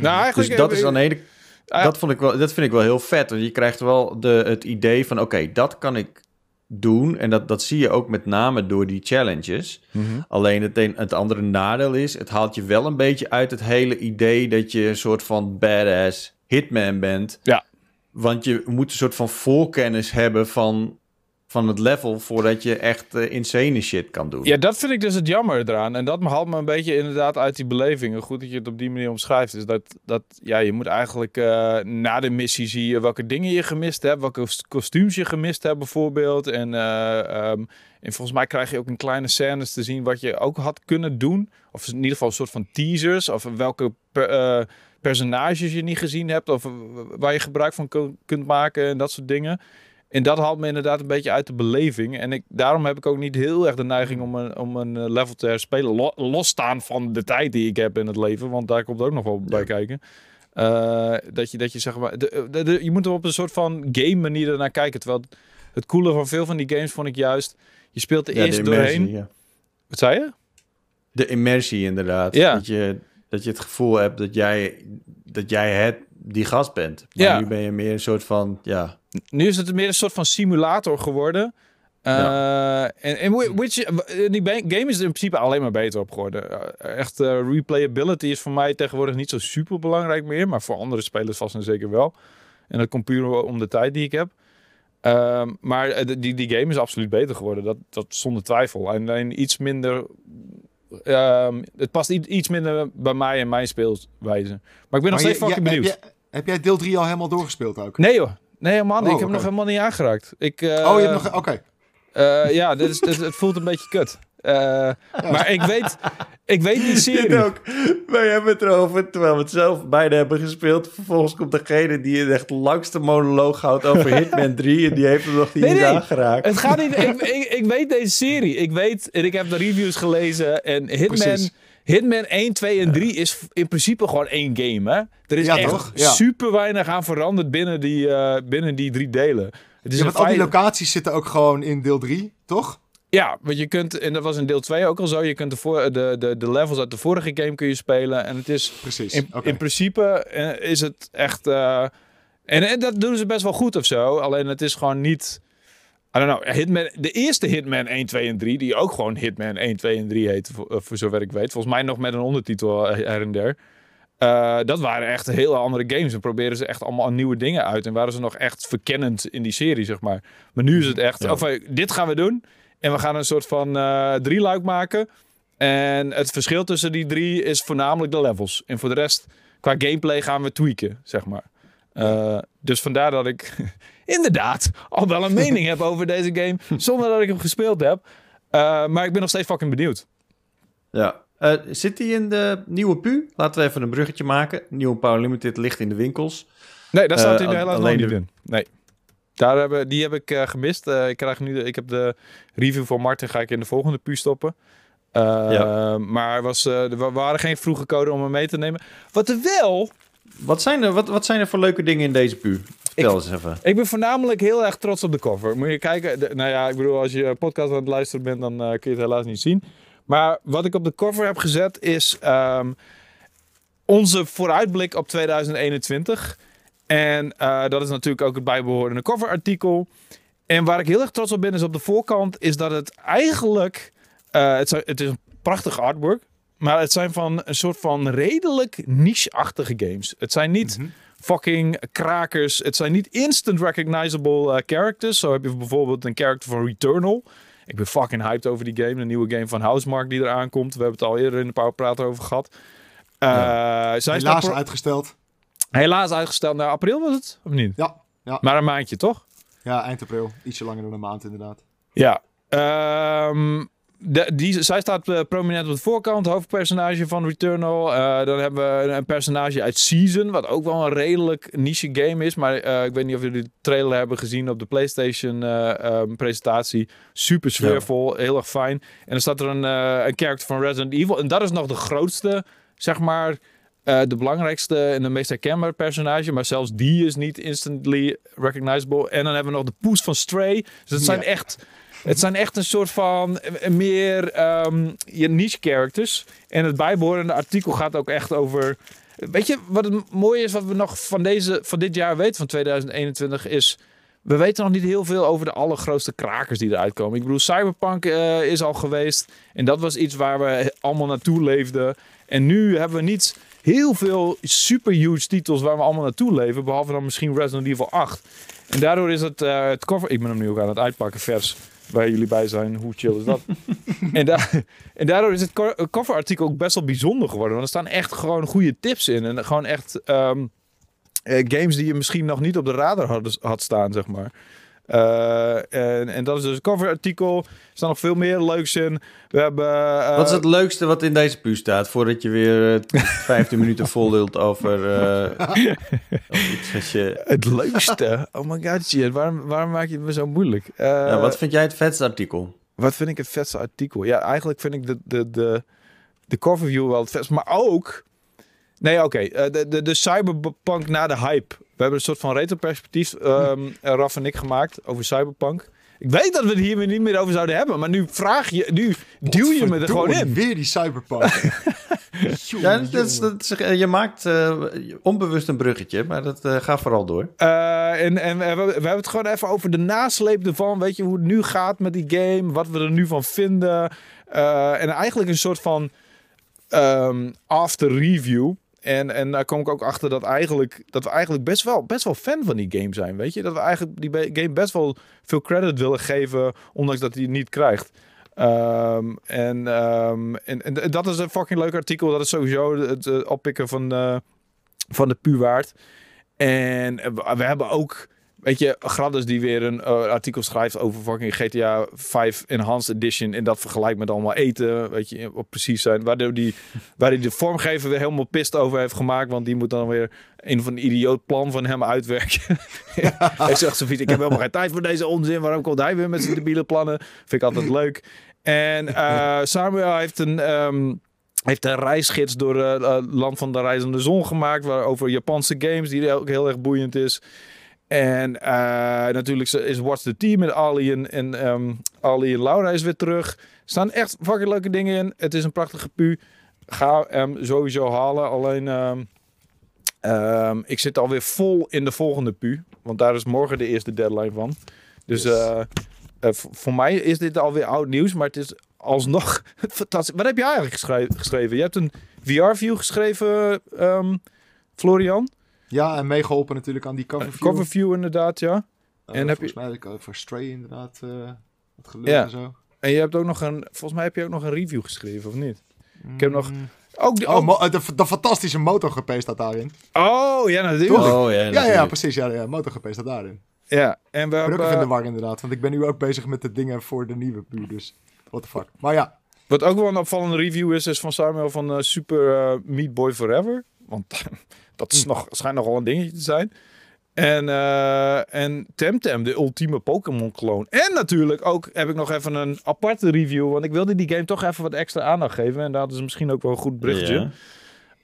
B: Nou, eigenlijk...
A: Dus dat is aan de ene dat, vond ik wel, dat vind ik wel heel vet. Want je krijgt wel de, het idee van: oké, dat kan ik doen. En dat, dat zie je ook met name door die challenges.
B: Mhm.
A: Alleen het, een, het andere nadeel is: het haalt je wel een beetje uit het hele idee dat je een soort van badass hitman bent.
B: Ja.
A: Want je moet een soort van voorkennis hebben van, van het level voordat je echt eh, insane shit kan doen.
B: Ja, dat vind ik dus het jammer eraan. En dat haalt me een beetje inderdaad uit die beleving. Goed dat je het op die manier omschrijft. Is dat, dat ja, je moet eigenlijk eh, na de missie zie je welke dingen je gemist hebt. Welke kost- kostuums je gemist hebt bijvoorbeeld. En, eh, ehm, en volgens mij krijg je ook in kleine scènes te zien wat je ook had kunnen doen. Of in ieder geval een soort van teasers. Of welke per- personages je niet gezien hebt. Of waar je gebruik van kun- kunt maken en dat soort dingen. En dat haalt me inderdaad een beetje uit de beleving. En ik, daarom heb ik ook niet heel erg de neiging om een, om een eh, level te herspelen. Lo- losstaan van de tijd die ik heb in het leven. Want daar komt ook nog wel bij kijken. Eh, dat, je, dat je zeg maar... De, de- de- je moet er op een soort van game manier ernaar kijken. Terwijl het, het coole van veel van die games vond ik juist... Je speelt er
A: Ja, de
B: eerst
A: immersie,
B: doorheen.
A: ja.
B: Wat zei je?
A: De immersie inderdaad.
B: Ja.
A: Dat, je, dat je het gevoel hebt dat jij, dat jij het, die gast bent. Maar
B: Ja.
A: nu ben je meer een soort van, ja...
B: Nu is het meer een soort van simulator geworden. Eh, en, en whi- which, eh, die game is er in principe alleen maar beter op geworden. Eh, echt, eh, replayability is voor mij tegenwoordig niet zo super belangrijk meer. Maar voor andere spelers vast en zeker wel. En dat komt puur om de tijd die ik heb. Ehm, maar die, die game is absoluut beter geworden. Dat, dat zonder twijfel. En alleen iets minder... ehm, het past iets minder bij mij en mijn speelwijze. Maar ik ben nog steeds
C: je-
B: fucking benieuwd.
C: Heb, jij- deel 3 al helemaal doorgespeeld ook?
B: Nee joh. Nee man,
C: Oh,
B: ik heb hem
C: oké.
B: nog helemaal niet aangeraakt. Ik,
C: oh, je
B: eh,
C: hebt nog... Oké.
B: eh, ja, dit is, dit, het voelt een beetje kut. Eh, Maar ik weet, ik weet die
A: Dit
B: serie.
A: ook. Wij hebben het erover, terwijl we het zelf beide hebben gespeeld. Vervolgens komt degene die het echt langste monoloog houdt over Hitman 3... en die heeft hem nog niet
B: Nee, nee.
A: aangeraakt.
B: Het gaat niet. Ik, ik, ik weet deze serie. Ik weet, en ik heb de reviews gelezen. En Hitman,
C: Precies.
B: Hitman 1, 2 en 3 is in principe gewoon één game. Hè? Er is
C: Ja,
B: echt?
C: Ja.
B: super weinig aan veranderd binnen die, eh, binnen die drie delen. Het is
C: Ja, want al die locaties zitten ook gewoon in deel 3, toch?
B: Ja, want je kunt, en dat was in deel 2 ook al zo, je kunt de, voor, de, de, de levels uit de vorige game kun je spelen. En het is
C: Precies.
B: in principe eh, is het echt. eh, en, en dat doen ze best wel goed of zo. Alleen het is gewoon niet. I don't know, Hitman, de eerste Hitman 1, 2 en 3, die ook gewoon Hitman 1, 2 en 3 heette, voor, voor zover ik weet. Volgens mij nog met een ondertitel her en der. Uh, dat waren echt hele andere games. En probeerden ze echt allemaal nieuwe dingen uit. En waren ze nog echt verkennend in die serie, zeg maar. Maar nu is het echt, ja. of, dit gaan we doen. En we gaan een soort van uh, drieluik maken. En het verschil tussen die drie is voornamelijk de levels. En voor de rest, qua gameplay gaan we tweaken, zeg maar. Uh, dus vandaar dat ik inderdaad al wel een mening heb over deze game. Zonder dat ik hem gespeeld heb. Uh, maar ik ben nog steeds fucking benieuwd.
A: Ja. Uh, zit hij in de nieuwe pu? Laten we even een bruggetje maken. Nieuwe Power Limited ligt in de winkels.
B: Nee, daar staat hij uh, helaas alleen niet in. Nee. Daar hebben, die heb ik gemist. ik, krijg nu de, ik heb de review van Martin ga ik in de volgende pu stoppen. ja. Maar was, er waren geen vroege code om hem mee te nemen. Wat er wel...
A: Wat zijn er, wat, wat zijn er voor leuke dingen in deze pu? Vertel eens even.
B: Ik ben voornamelijk heel erg trots op de cover. Moet je kijken. De, nou ja, ik bedoel, als je podcast aan het luisteren bent, dan kun je het helaas niet zien. Maar wat ik op de cover heb gezet is um, onze vooruitblik op 2021. En uh, dat is natuurlijk ook het bijbehorende coverartikel. En waar ik heel erg trots op ben is op de voorkant is dat het eigenlijk... Uh, het, het is een prachtig artwork. Maar het zijn van een soort van redelijk niche-achtige games. Het zijn niet... Mm -hmm fucking krakers. Het zijn niet instant recognizable uh, characters. Zo heb je bijvoorbeeld een character van Returnal. Ik ben fucking hyped over die game. De nieuwe game van Housemark die eraan komt. We hebben het al eerder in de Powerpraat over gehad. Uh,
C: ja. Zij Helaas uitgesteld.
B: Helaas uitgesteld naar april was het? Of niet?
C: Ja. ja.
B: Maar een maandje, toch?
C: Ja, eind april. Ietsje langer dan een maand inderdaad.
B: Ja. Um, de, die, zij staat uh, prominent op de voorkant, hoofdpersonage van Returnal. Uh, dan hebben we een personage uit Season, wat ook wel een redelijk niche game is. Maar uh, ik weet niet of jullie de trailer hebben gezien op de PlayStation um, presentatie. Super sfeervol, ja. heel erg fijn. En dan staat er een, een character van Resident Evil. En dat is nog de grootste, zeg maar, de belangrijkste en de meest herkenbare personage. Maar zelfs die is niet instantly recognizable. En dan hebben we nog de poes van Stray. Dus dat zijn ja. echt het zijn echt een soort van meer um, je niche characters. En het bijbehorende artikel gaat ook echt over. Weet je wat het mooie is wat we nog van, deze, van dit jaar weten, van 2021, is. We weten nog niet heel veel over de allergrootste krakers die eruit komen. Ik bedoel, Cyberpunk uh, is al geweest. En dat was iets waar we allemaal naartoe leefden. En nu hebben we niet heel veel super huge titels waar we allemaal naartoe leven. Behalve dan misschien Resident Evil 8. En daardoor is het, uh, het cover... Ik ben hem nu ook aan het uitpakken, vers waar jullie bij zijn. Hoe chill is dat? en, da en, daardoor is het coverartikel ook best wel bijzonder geworden. Want er staan echt gewoon goede tips in. En gewoon echt um, uh, games die je misschien nog niet op de radar had, had staan, zeg maar. Uh, en, en, dat is dus het coverartikel. Er staan nog veel meer leuks in. We hebben, uh,
A: wat is het leukste wat in deze pu staat? Voordat je weer uh, 15 minuten vol lult over, iets je...
B: Het leukste? Oh my god, shit. Waarom, waarom maak je het me zo moeilijk?
A: Ja, wat vind jij het vetste artikel?
B: Wat vind ik het vetste artikel? Ja, eigenlijk vind ik de, de, de, de coverview wel het vetste. Maar ook... Nee, oké. Okay. de, de, de cyberpunk na de hype hebben een soort van retroperspectief, um, Raf en ik, gemaakt over Cyberpunk. Ik weet dat we het hier niet meer over zouden hebben, maar nu vraag je, nu duw je me er gewoon in.
C: Weer die Cyberpunk.
A: ja, dat is, dat is, je maakt uh, onbewust een bruggetje, maar dat uh, gaat vooral door.
B: Uh, en en we, we, hebben het gewoon even over de nasleep ervan. Weet je hoe het nu gaat met die game, wat we er nu van vinden. en eigenlijk een soort van um, after review. En, en daar kom ik ook achter dat, eigenlijk, dat we eigenlijk best wel, best wel fan van die game zijn. Weet je? Dat we eigenlijk die game best wel veel credit willen geven, ondanks dat hij het niet krijgt. Um, en, um, en, en, dat is een fucking leuk artikel. Dat is sowieso het, oppikken van, uh, van de pu waard. En we hebben ook Weet je, Gradus die weer een uh, artikel schrijft over fucking GTA 5 Enhanced Edition. En dat vergelijkt met allemaal eten. Weet je, op precies zijn. Waardoor die, waar hij de vormgever weer helemaal pist over heeft gemaakt. Want die moet dan weer een van de idioot plan van hem uitwerken. hij zegt zoiets, ik heb helemaal geen tijd voor deze onzin. Waarom komt hij weer met zijn debiele plannen? Vind ik altijd leuk. En uh, Samuel heeft een... Um, heeft een reisgids door het uh, land van de reizende zon gemaakt. Waar, over Japanse games, die ook heel erg boeiend is. En uh, natuurlijk is Watch the Team met Ali en, en, um, Ali en Laura is weer terug. Er staan echt fucking leuke dingen in. Het is een prachtige pu. Ga hem sowieso halen. Alleen, um, um, ik zit alweer vol in de volgende pu. Want daar is morgen de eerste deadline van. Dus yes. uh, eh, v- voor mij is dit alweer oud nieuws, maar het is alsnog fantastisch. Wat heb jij eigenlijk geschre- geschreven? Je hebt een VR-view geschreven, ehm, Florian.
C: Ja, en meegeholpen natuurlijk aan die cover view.
B: Coverview inderdaad, ja.
C: Eh,
B: en heb
C: volgens mij ik ook voor Stray inderdaad eh wat gelul
B: Ja.
C: en zo.
B: En je hebt ook nog een, volgens mij heb je ook nog een review geschreven, of niet? Ik heb nog-
C: Mm.
B: Ook die,
C: Oh,
B: ook-
C: de, de fantastische MotoGP staat daarin.
B: oh, ja, natuurlijk.
C: Tuurlijk.
A: Oh ja,
C: Ja, ja, precies. Ja, ja, MotoGP staat daarin.
B: Ja, en we
C: Ik ben ook
B: hebben,
C: even in de war inderdaad, want ik ben nu ook bezig met de dingen voor de nieuwe puur, dus what the fuck. Maar ja,
B: Wat ook wel een opvallende review is, is van Samuel van eh, Super Meat Boy Forever. Want dat is nog, schijnt nogal een dingetje te zijn. En, eh en Temtem, de ultieme Pokémon-kloon. En natuurlijk ook heb ik nog even een aparte review. Want ik wilde die game toch even wat extra aandacht geven. En dat is misschien ook wel een goed berichtje.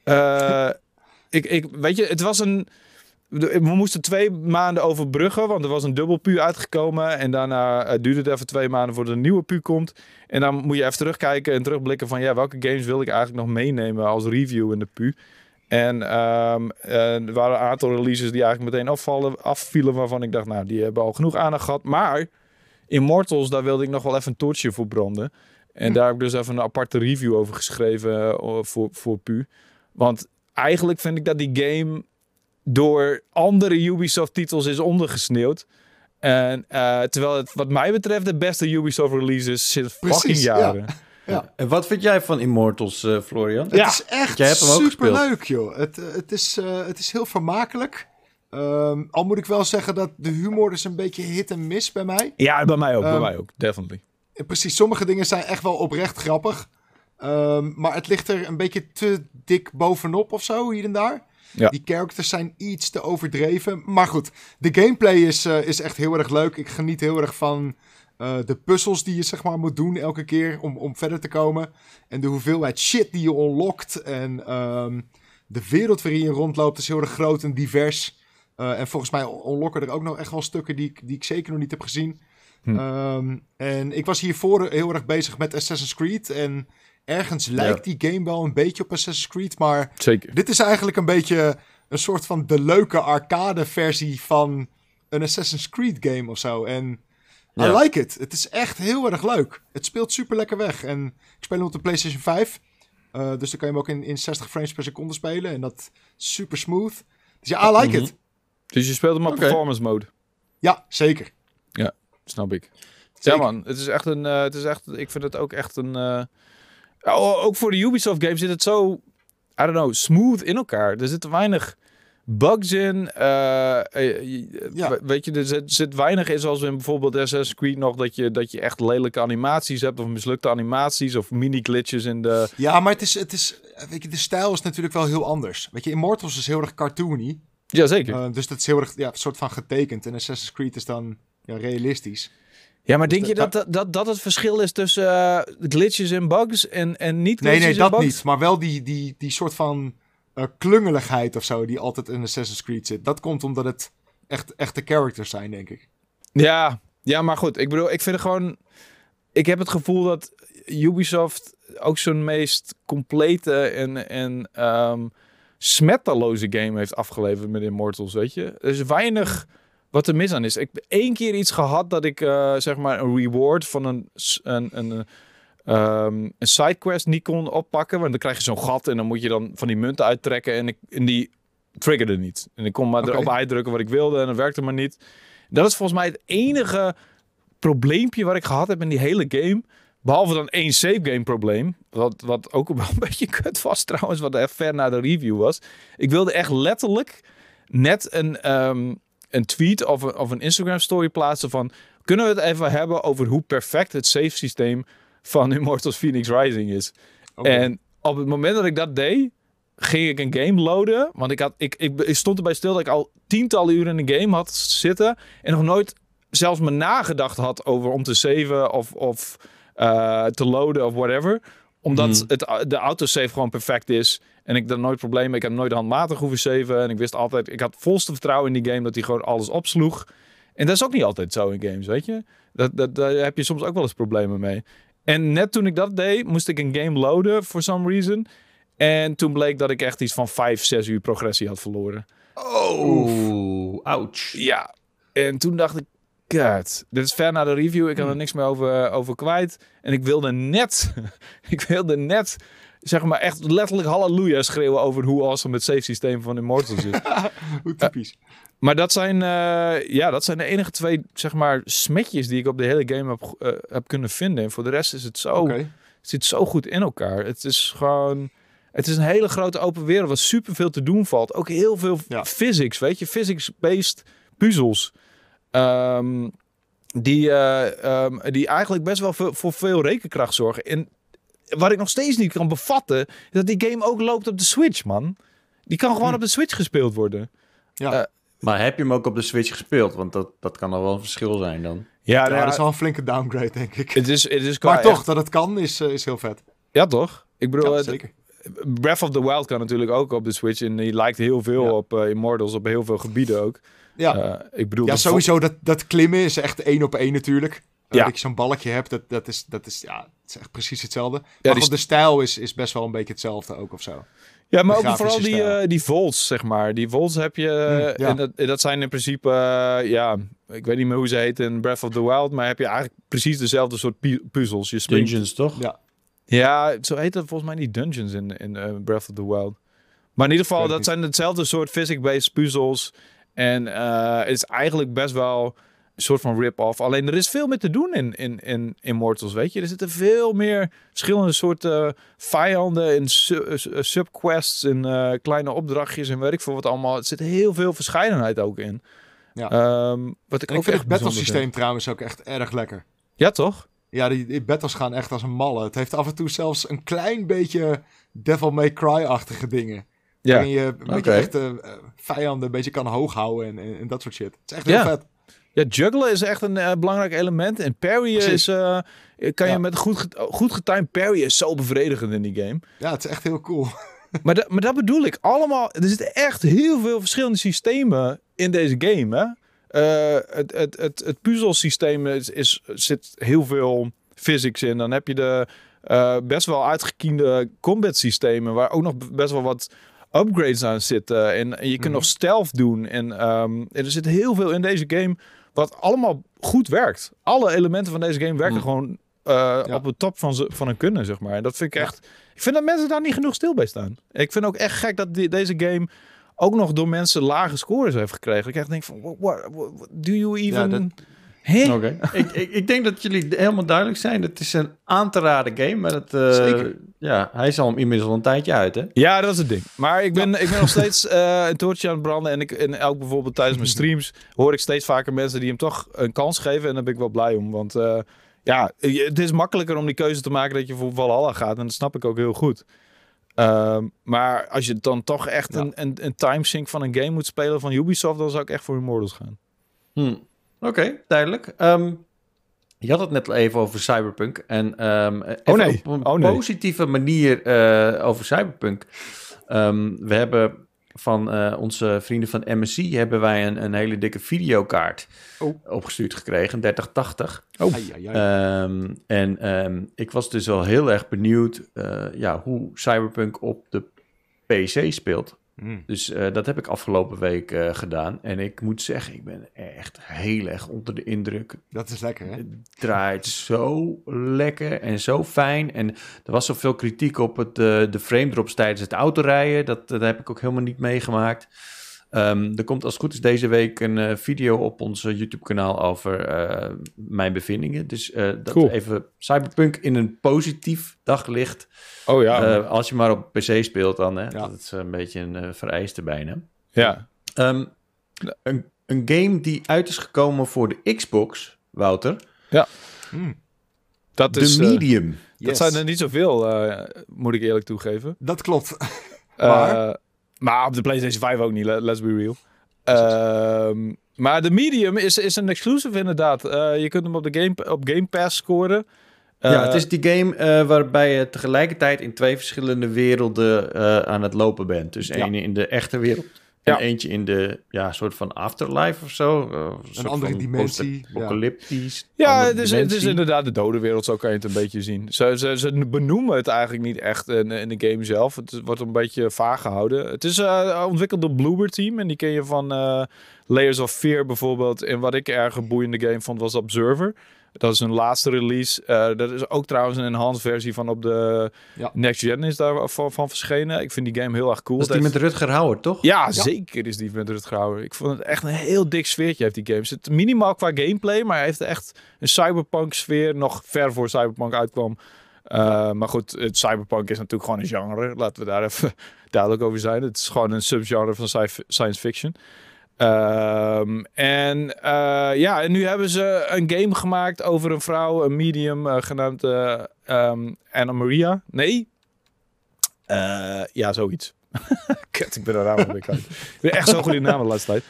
A: Ja.
B: Eh, ik, ik, weet je, het was een. We moesten twee maanden overbruggen, want er was een dubbel pu uitgekomen. En daarna eh, duurde het even twee maanden voordat een nieuwe pu komt. En dan moet je even terugkijken en terugblikken van ja, welke games wil ik eigenlijk nog meenemen als review in de pu. En ehm, eh, er waren een aantal releases die eigenlijk meteen afvallen, afvielen, waarvan ik dacht, nou, die hebben al genoeg aandacht gehad. Maar Immortals, daar wilde ik nog wel even een toortje voor branden. En daar heb ik dus even een aparte review over geschreven eh, voor, voor pu. Want eigenlijk vind ik dat die game door andere Ubisoft-titels is ondergesneeuwd. En eh, terwijl het wat mij betreft de beste Ubisoft release is sinds
C: Precies,
B: fucking
C: ja.
B: jaren.
C: Ja.
A: En wat vind jij van Immortals, eh, Florian?
C: het
B: Ja,
C: is echt
A: jij hebt hem ook
C: superleuk, joh. Het, eh, het, is, eh, het is heel vermakelijk. Ehm, al moet ik wel zeggen dat de humor is een beetje hit en miss bij mij.
B: Ja, bij mij ook, bij
C: Ehm,
B: mij ook, definitely.
C: Eh, Precies, sommige dingen zijn echt wel oprecht grappig. Ehm, maar het ligt er een beetje te dik bovenop of zo, hier en daar.
B: Ja.
C: Die characters zijn iets te overdreven. Maar goed, de gameplay is, is echt heel erg leuk. Ik geniet heel erg van eh, de puzzels die je zeg maar moet doen elke keer om, om verder te komen. En de hoeveelheid shit die je unlockt. En ehm, de wereld waarin je rondloopt is heel erg groot en divers. Eh, en volgens mij unlocken er ook nog echt wel stukken die, ik- die ik zeker nog niet heb gezien.
B: Hm.
C: Ehm, en ik was hiervoor heel erg bezig met Assassin's Creed. En ergens lijkt die game wel een beetje op Assassin's Creed. Maar
B: Zeker.
C: dit is eigenlijk een beetje een soort van de leuke arcade versie van een Assassin's Creed game of zo. En I
A: Ja.
C: like it. Het is echt heel erg leuk. Het speelt super lekker weg. En ik speel hem op de PlayStation 5. Eh, dus dan kan je hem ook in, in 60 frames per seconde spelen. En dat is super smooth. Dus ja, I like
A: Mhm.
C: it.
B: Dus je speelt hem op performance mode.
C: Ja, zeker.
B: Snap ik.
C: Zeker.
B: Ja man, het is echt een, eh, het is echt, ik vind het ook echt een, eh, ja, o- ook voor de Ubisoft games zit het zo, I don't know, smooth in elkaar. Er zitten weinig bugs in. eh, eh,
C: Ja.
B: we- Weet je, er zit, zit weinig in zoals in bijvoorbeeld Assassin's Creed nog dat je, dat je echt lelijke animaties hebt of mislukte animaties of mini glitches in de...
C: Ja, maar het is, het is, weet je, de stijl is natuurlijk wel heel anders. Weet je, Immortals is heel erg cartoony.
B: Jazeker.
C: Eh, dus dat is heel erg, ja, soort van getekend. En Assassin's Creed is dan ja, realistisch.
B: ja, maar
C: dus
B: denk je
C: dat-
B: dat, dat, het verschil is tussen eh, glitches en bugs en, en niet
C: Nee,
B: glitches
C: nee,
B: en
C: dat
B: bugs?
C: niet. Maar wel die, die, die soort van eh, klungeligheid of zo die altijd in Assassin's Creed zit. Dat komt omdat het echt echte characters zijn, denk ik.
B: Ja, ja, maar goed. Ik bedoel, ik vind het gewoon... Ik heb het gevoel dat Ubisoft ook zo'n meest complete en, en ehm, smetteloze game heeft afgeleverd met Immortals, weet je. Er is weinig wat er mis aan is. Ik heb één keer iets gehad dat ik, eh, zeg maar, een reward van een, een, een, ehm, een sidequest niet kon oppakken. Want dan krijg je zo'n gat en dan moet je dan van die munten uittrekken. En, ik, en die triggerde niet. En ik kon maar
C: Oké.
B: erop uitdrukken wat ik wilde en dat werkte maar niet. Dat is volgens mij het enige probleempje wat ik gehad heb in die hele game. Behalve dan één save game probleem. Wat, wat ook wel een beetje kut was trouwens. Wat echt ver na de review was. Ik wilde echt letterlijk net een, ehm, een tweet of een, of een Instagram story plaatsen van... Kunnen we het even hebben over hoe perfect het save systeem van Immortals Phoenix Rising is? En op het moment dat ik dat deed, ging ik een game loaden. Want ik, had, ik, ik, ik stond erbij stil dat ik al tientallen uren in een game had zitten. En nog nooit zelfs me nagedacht had over om te saven of, of eh, te loaden of whatever. Omdat
A: Mhm.
B: het, de autosave gewoon perfect is. En ik daar nooit problemen. Ik heb nooit handmatig hoeven saven. En ik wist altijd, ik had volste vertrouwen in die game dat hij gewoon alles opsloeg. En dat is ook niet altijd zo in games, weet je. Dat, dat, daar heb je soms ook wel eens problemen mee. En net toen ik dat deed, moest ik een game loaden for some reason. En toen bleek dat ik echt iets van 5, 6 uur progressie had verloren.
A: Oeh, ouch.
B: Ja. En toen dacht ik, god. Dit is ver na de review. Ik kan er
C: Hmm.
B: niks meer over, over kwijt. En ik wilde net, ik wilde net, zeg maar echt letterlijk halleluja schreeuwen over hoe awesome het save systeem van Immortals is.
C: Hoe typisch.
B: Maar dat zijn, eh, ja, dat zijn de enige twee, zeg maar, smetjes die ik op de hele game heb, eh, heb kunnen vinden. En voor de rest is het zo, het zit zo goed in elkaar. Het is gewoon, het is een hele grote open wereld waar super veel te doen valt. Ook heel veel
C: Ja.
B: physics, weet je, physics-based puzzels. Ehm, die, eh, ehm, die eigenlijk best wel voor, voor veel rekenkracht zorgen. En wat ik nog steeds niet kan bevatten, is dat die game ook loopt op de Switch, man. Die kan gewoon
C: Hm.
B: op de Switch gespeeld worden.
C: Ja.
A: Maar heb je hem ook op de Switch gespeeld? Want dat, dat kan al wel een verschil zijn dan.
B: Ja,
C: Ja, dat is wel een flinke downgrade, denk ik.
B: Het is, het is qua
C: Maar toch,
B: echt-
C: dat het kan, is, eh, is heel vet.
B: ja, toch? Ik bedoel,
C: Ja,
B: het-
C: zeker.
B: Breath of the Wild kan natuurlijk ook op de Switch. En die lijkt heel veel
C: Ja.
B: op eh, Immortals, op heel veel gebieden ook.
C: Ja,
B: Eh, ik bedoel,
C: ja sowieso dat, dat klimmen is echt één op één natuurlijk.
B: Ja.
C: Dat je zo'n balkje hebt, dat, dat, is, dat is, ja, het is echt precies hetzelfde. maar
B: die st-
C: de stijl is, is best wel een beetje hetzelfde ook of zo.
B: Ja, maar ook vooral die, eh, die volts, zeg maar. Die volts heb je... eh,
C: ja.
B: en dat, dat zijn in principe, eh, ja... Ik weet niet meer hoe ze heet in Breath of the Wild. Maar heb je eigenlijk precies dezelfde soort pu- puzzels. Je springt...
A: Dungeons, toch?
C: Ja.
B: Ja, zo heet dat volgens mij niet dungeons in, in eh, Breath of the Wild. Maar in ieder geval, dat
C: niet.
B: zijn hetzelfde soort physics-based puzzels. En eh, het is eigenlijk best wel een soort van rip-off. Alleen er is veel meer te doen in, in, in Immortals, weet je. Er zitten veel meer verschillende soorten vijanden en su- eh, subquests en eh, kleine opdrachtjes en weet ik veel wat allemaal. Er zit heel veel verscheidenheid ook in.
C: Ja.
B: Ehm, wat ik
C: En
B: ook
C: ik vind
B: echt
C: het battle
B: bijzonder
C: systeem
B: vind.
C: trouwens ook echt erg lekker.
B: Ja, toch?
C: Ja, die, die battles gaan echt als een malle. Het heeft af en toe zelfs een klein beetje Devil May Cry-achtige dingen.
B: Ja.
C: Waarin je een beetje echt eh, vijanden een beetje kan hoog houden en, en, en dat soort shit. Het is echt heel
B: Ja.
C: vet.
B: Ja, juggelen is echt een eh, belangrijk element. En
C: Precies.
B: is... eh, kan je met goed, goed getimed parryen is zo bevredigend in die game.
C: Ja, het is echt heel cool.
B: Maar, da- maar dat bedoel ik. Allemaal... Er zitten echt heel veel verschillende systemen in deze game, hè. Eh, het, het, het, het puzzelsysteem is, is, zit heel veel physics in. Dan heb je de best wel uitgekiende combat systemen... waar ook nog best wel wat upgrades aan zitten. En, en je kunt
C: Mhm.
B: nog stealth doen. En ehm, er zit heel veel in deze game wat allemaal goed werkt. Alle elementen van deze game werken
A: Mm.
B: gewoon eh,
C: Ja.
B: op de top van, ze, van hun kunnen, zeg maar. En dat vind ik
C: Ja.
B: echt... Ik vind dat mensen daar niet genoeg stil bij staan. Ik vind ook echt gek dat die, deze game ook nog door mensen lage scores heeft gekregen. Ik echt denk van, what, what, what- do you even...
C: dat-
A: Oké. ik, ik, ik denk dat jullie helemaal duidelijk zijn. Het is een aan te raden game. Maar het, eh,
C: Zeker.
A: Ja, hij is al inmiddels al een tijdje uit, hè?
B: Ja, dat is het ding. Maar ik ben, ik ben nog steeds eh, een toortje aan het branden. En, ik, en ook bijvoorbeeld tijdens mijn streams hoor ik steeds vaker mensen die hem toch een kans geven. En daar ben ik wel blij om. Want eh, ja, het is makkelijker om die keuze te maken dat je voor Valhalla gaat. En dat snap ik ook heel goed. Ehm, maar als je dan toch echt
C: Ja.
B: een, een, een timesync van een game moet spelen van Ubisoft, dan zou ik echt voor Immortals gaan.
A: Hm. Oké, duidelijk. Ehm, je had het net al even over Cyberpunk. En ehm, even
B: Oh nee.
A: op een
B: Oh nee.
A: positieve manier eh, over Cyberpunk. Ehm, we hebben van eh, onze vrienden van MSC hebben wij een, een hele dikke videokaart
C: Oh.
A: opgestuurd gekregen, een 3080.
B: Oh.
C: Ai, ai, ai.
A: Ehm, en ehm, ik was dus wel heel erg benieuwd eh, ja, hoe Cyberpunk op de PC speelt.
C: Mm.
A: Dus eh, dat heb ik afgelopen week eh, gedaan. En ik moet zeggen, ik ben echt heel erg onder de indruk.
C: Dat is lekker, hè?
A: Het draait zo lekker en zo fijn. En er was zoveel kritiek op het, eh, de frame drops tijdens het autorijden. Dat, dat heb ik ook helemaal niet meegemaakt. Ehm, er komt als het goed is deze week een eh, video op ons eh, YouTube-kanaal over eh, mijn bevindingen. Dus eh, dat
B: Cool.
A: even Cyberpunk in een positief daglicht.
B: Oh ja.
A: Eh, als je maar op PC speelt dan, hè.
C: Ja.
A: Dat is een beetje een vereiste bijna.
B: ja.
A: Ehm, een, een game die uit is gekomen voor de Xbox, Wouter.
C: Mm.
B: Dat
A: De
B: is... eh,
A: Medium.
B: dat
C: Yes.
B: zijn er niet zoveel, eh, moet ik eerlijk toegeven.
C: Dat klopt.
B: Maar,
C: Maar?
B: op de PlayStation 5 ook niet, le- let's be real. Ehm, maar de Medium is, is een exclusive inderdaad. Eh, je kunt hem op, de game, op Game Pass scoren.
A: ja,
B: Eh,
A: het is die game eh, waarbij je tegelijkertijd in twee verschillende werelden aan het lopen bent. Dus
C: Ja.
A: één in de echte wereld
B: Ja.
A: en eentje in de ja, soort van afterlife of zo. eh, een soort
C: andere
A: van
C: dimensie, ja.
A: Apocalyptisch.
B: Ja,
A: andere
B: het is, het is
A: dimensie.
B: inderdaad de dode wereld, zo kan je het een beetje zien. Ze, ze, ze benoemen het eigenlijk niet echt in, in de game zelf. Het wordt een beetje vaag gehouden. Het is eh, ontwikkeld door Bloober Team en die ken je van eh, Layers of Fear bijvoorbeeld. En wat ik erg een boeiende game vond was Observer. Dat is een laatste release. Uh, dat is ook trouwens een enhanced versie van op de
C: Ja.
B: Next Gen is daar van, van verschenen. Ik vind die game heel erg cool.
A: Dat is die
B: Het
A: met Rutger Hauer, toch?
B: ja, zeker is die met Rutger Hauer. Ik vond het echt een heel dik sfeertje heeft die game. Zit minimaal qua gameplay, maar hij heeft echt een cyberpunk sfeer. Nog ver voor cyberpunk uitkwam. Uh, maar goed, het cyberpunk is natuurlijk gewoon een genre. Laten we daar even duidelijk over zijn. Het is gewoon een subgenre van sci- science fiction. Um, en uh, ja, en nu hebben ze een game gemaakt over een vrouw, een medium, uh, genaamd uh, um, Anna Maria. Nee? ja, zoiets. Kut, ik ben er naam aan Ik ben echt zo goed in namen de laatste tijd.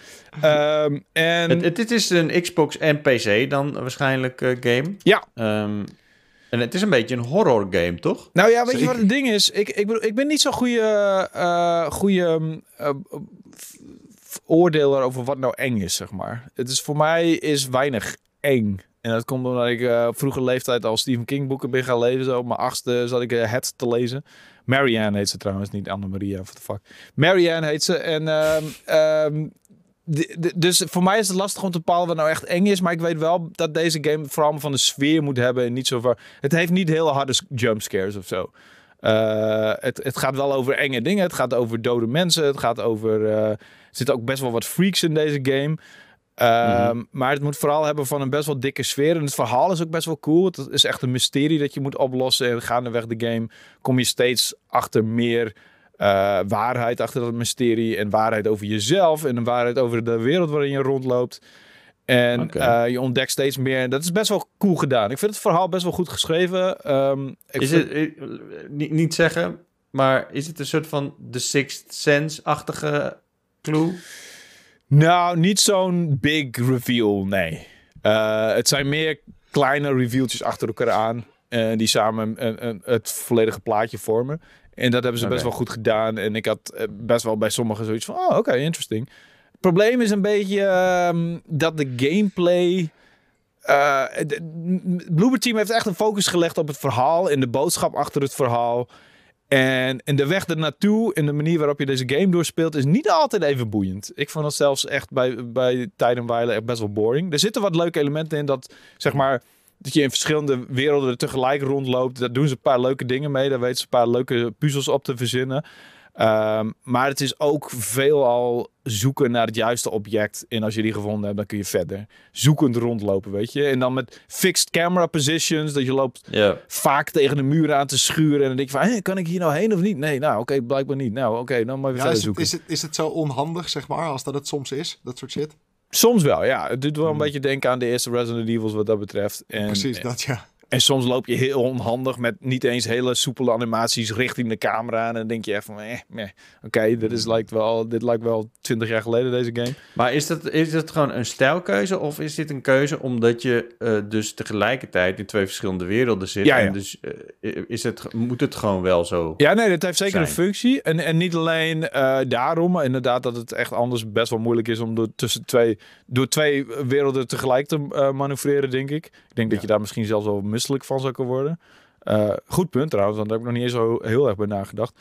B: Um, en...
A: Het, het, is een Xbox en PC dan waarschijnlijk game.
B: Ja.
A: En het is een beetje een horror game, toch?
B: Nou ja, weet je wat het ding is? Ik, ik, bedoel, ik ben niet zo'n goede, uh, goede uh, oordeler over wat nou eng is, zeg maar. Het is voor mij is weinig eng. En dat komt omdat ik uh, vroege leeftijd al Stephen King boeken ben gaan lezen. Zo op mijn achtste zat ik Het te lezen. Marianne heet ze trouwens, niet Anne-Maria, what the fuck. Marianne heet ze. En um, um, dus voor mij is het lastig om te bepalen wat nou echt eng is. Maar ik weet wel dat deze game vooral van de sfeer moet hebben. En niet zo van. Het heeft niet heel harde jumpscares of zo. Het, het gaat wel over enge dingen. Het gaat over dode mensen. Het gaat over. Zitten ook best wel wat freaks in deze game. Uh, mm-hmm. Maar het moet vooral hebben van een best wel dikke sfeer. En het verhaal is ook best wel cool. Het is echt een mysterie dat je moet oplossen. En gaandeweg de game kom je steeds achter meer uh, waarheid achter dat mysterie. En waarheid over jezelf. En een waarheid over de wereld waarin je rondloopt. En okay. uh, je ontdekt steeds meer. En dat is best wel cool gedaan. Ik vind het verhaal best wel goed geschreven. Um,
A: is
B: vind...
A: het, uh, niet, niet zeggen, maar is het een soort van The Sixth Sense-achtige clue?
B: Nou, niet zo'n big reveal, nee. Uh, het zijn meer kleine revealtjes achter elkaar aan. Uh, die samen een, een, het volledige plaatje vormen. En dat hebben ze okay. best wel goed gedaan. En ik had best wel bij sommigen zoiets van... Oh, oké, okay, interesting. Het probleem is een beetje uh, dat de gameplay... Bloober Team heeft echt een focus gelegd op het verhaal... en de boodschap achter het verhaal... En, en de weg ernaartoe en de manier waarop je deze game doorspeelt is niet altijd even boeiend. Ik vond het zelfs echt bij, bij Tijdenwijlen echt best wel boring. Er zitten wat leuke elementen in dat, zeg maar, dat je in verschillende werelden tegelijk rondloopt. Daar doen ze een paar leuke dingen mee. Daar weten ze een paar leuke puzzels op te verzinnen. Um, maar het is ook veelal zoeken naar het juiste object. En als je die gevonden hebt, dan kun je verder zoekend rondlopen, weet je. En dan met fixed camera positions, dat je loopt
A: yeah.
B: vaak tegen de muur aan te schuren. En dan denk je van, hey, kan ik hier nou heen of niet? Nee, nou oké, okay, blijkbaar niet. Nou oké, okay, dan maar weer
C: ja,
B: verder
C: is het,
B: zoeken.
C: is, het, is het zo onhandig, zeg maar, als dat het soms is? Dat soort shit?
B: Soms wel, ja. Het doet wel een beetje denken aan de eerste Resident Evils wat dat betreft. En,
C: Precies, dat ja.
B: En soms loop je heel onhandig met niet eens hele soepele animaties richting de camera. En dan denk je echt van, eh, eh oké, okay, dit, is lijkt wel, dit lijkt wel 20 jaar geleden deze game.
A: Maar is dat, is dat gewoon een stijlkeuze of is dit een keuze omdat je uh, dus tegelijkertijd in twee verschillende werelden zit?
B: Ja, ja.
A: En dus uh, is het, moet het gewoon wel zo
B: Ja, nee, dat heeft zeker
A: zijn.
B: een functie. En, en niet alleen uh, daarom, maar inderdaad dat het echt anders best wel moeilijk is om door, tussen twee, door twee werelden tegelijk te manoeuvreren, denk ik. Ik denk ja. dat je daar misschien zelfs wel misselijk van zou kunnen worden. Uh, goed punt trouwens, want daar heb ik nog niet eens zo heel erg bij nagedacht.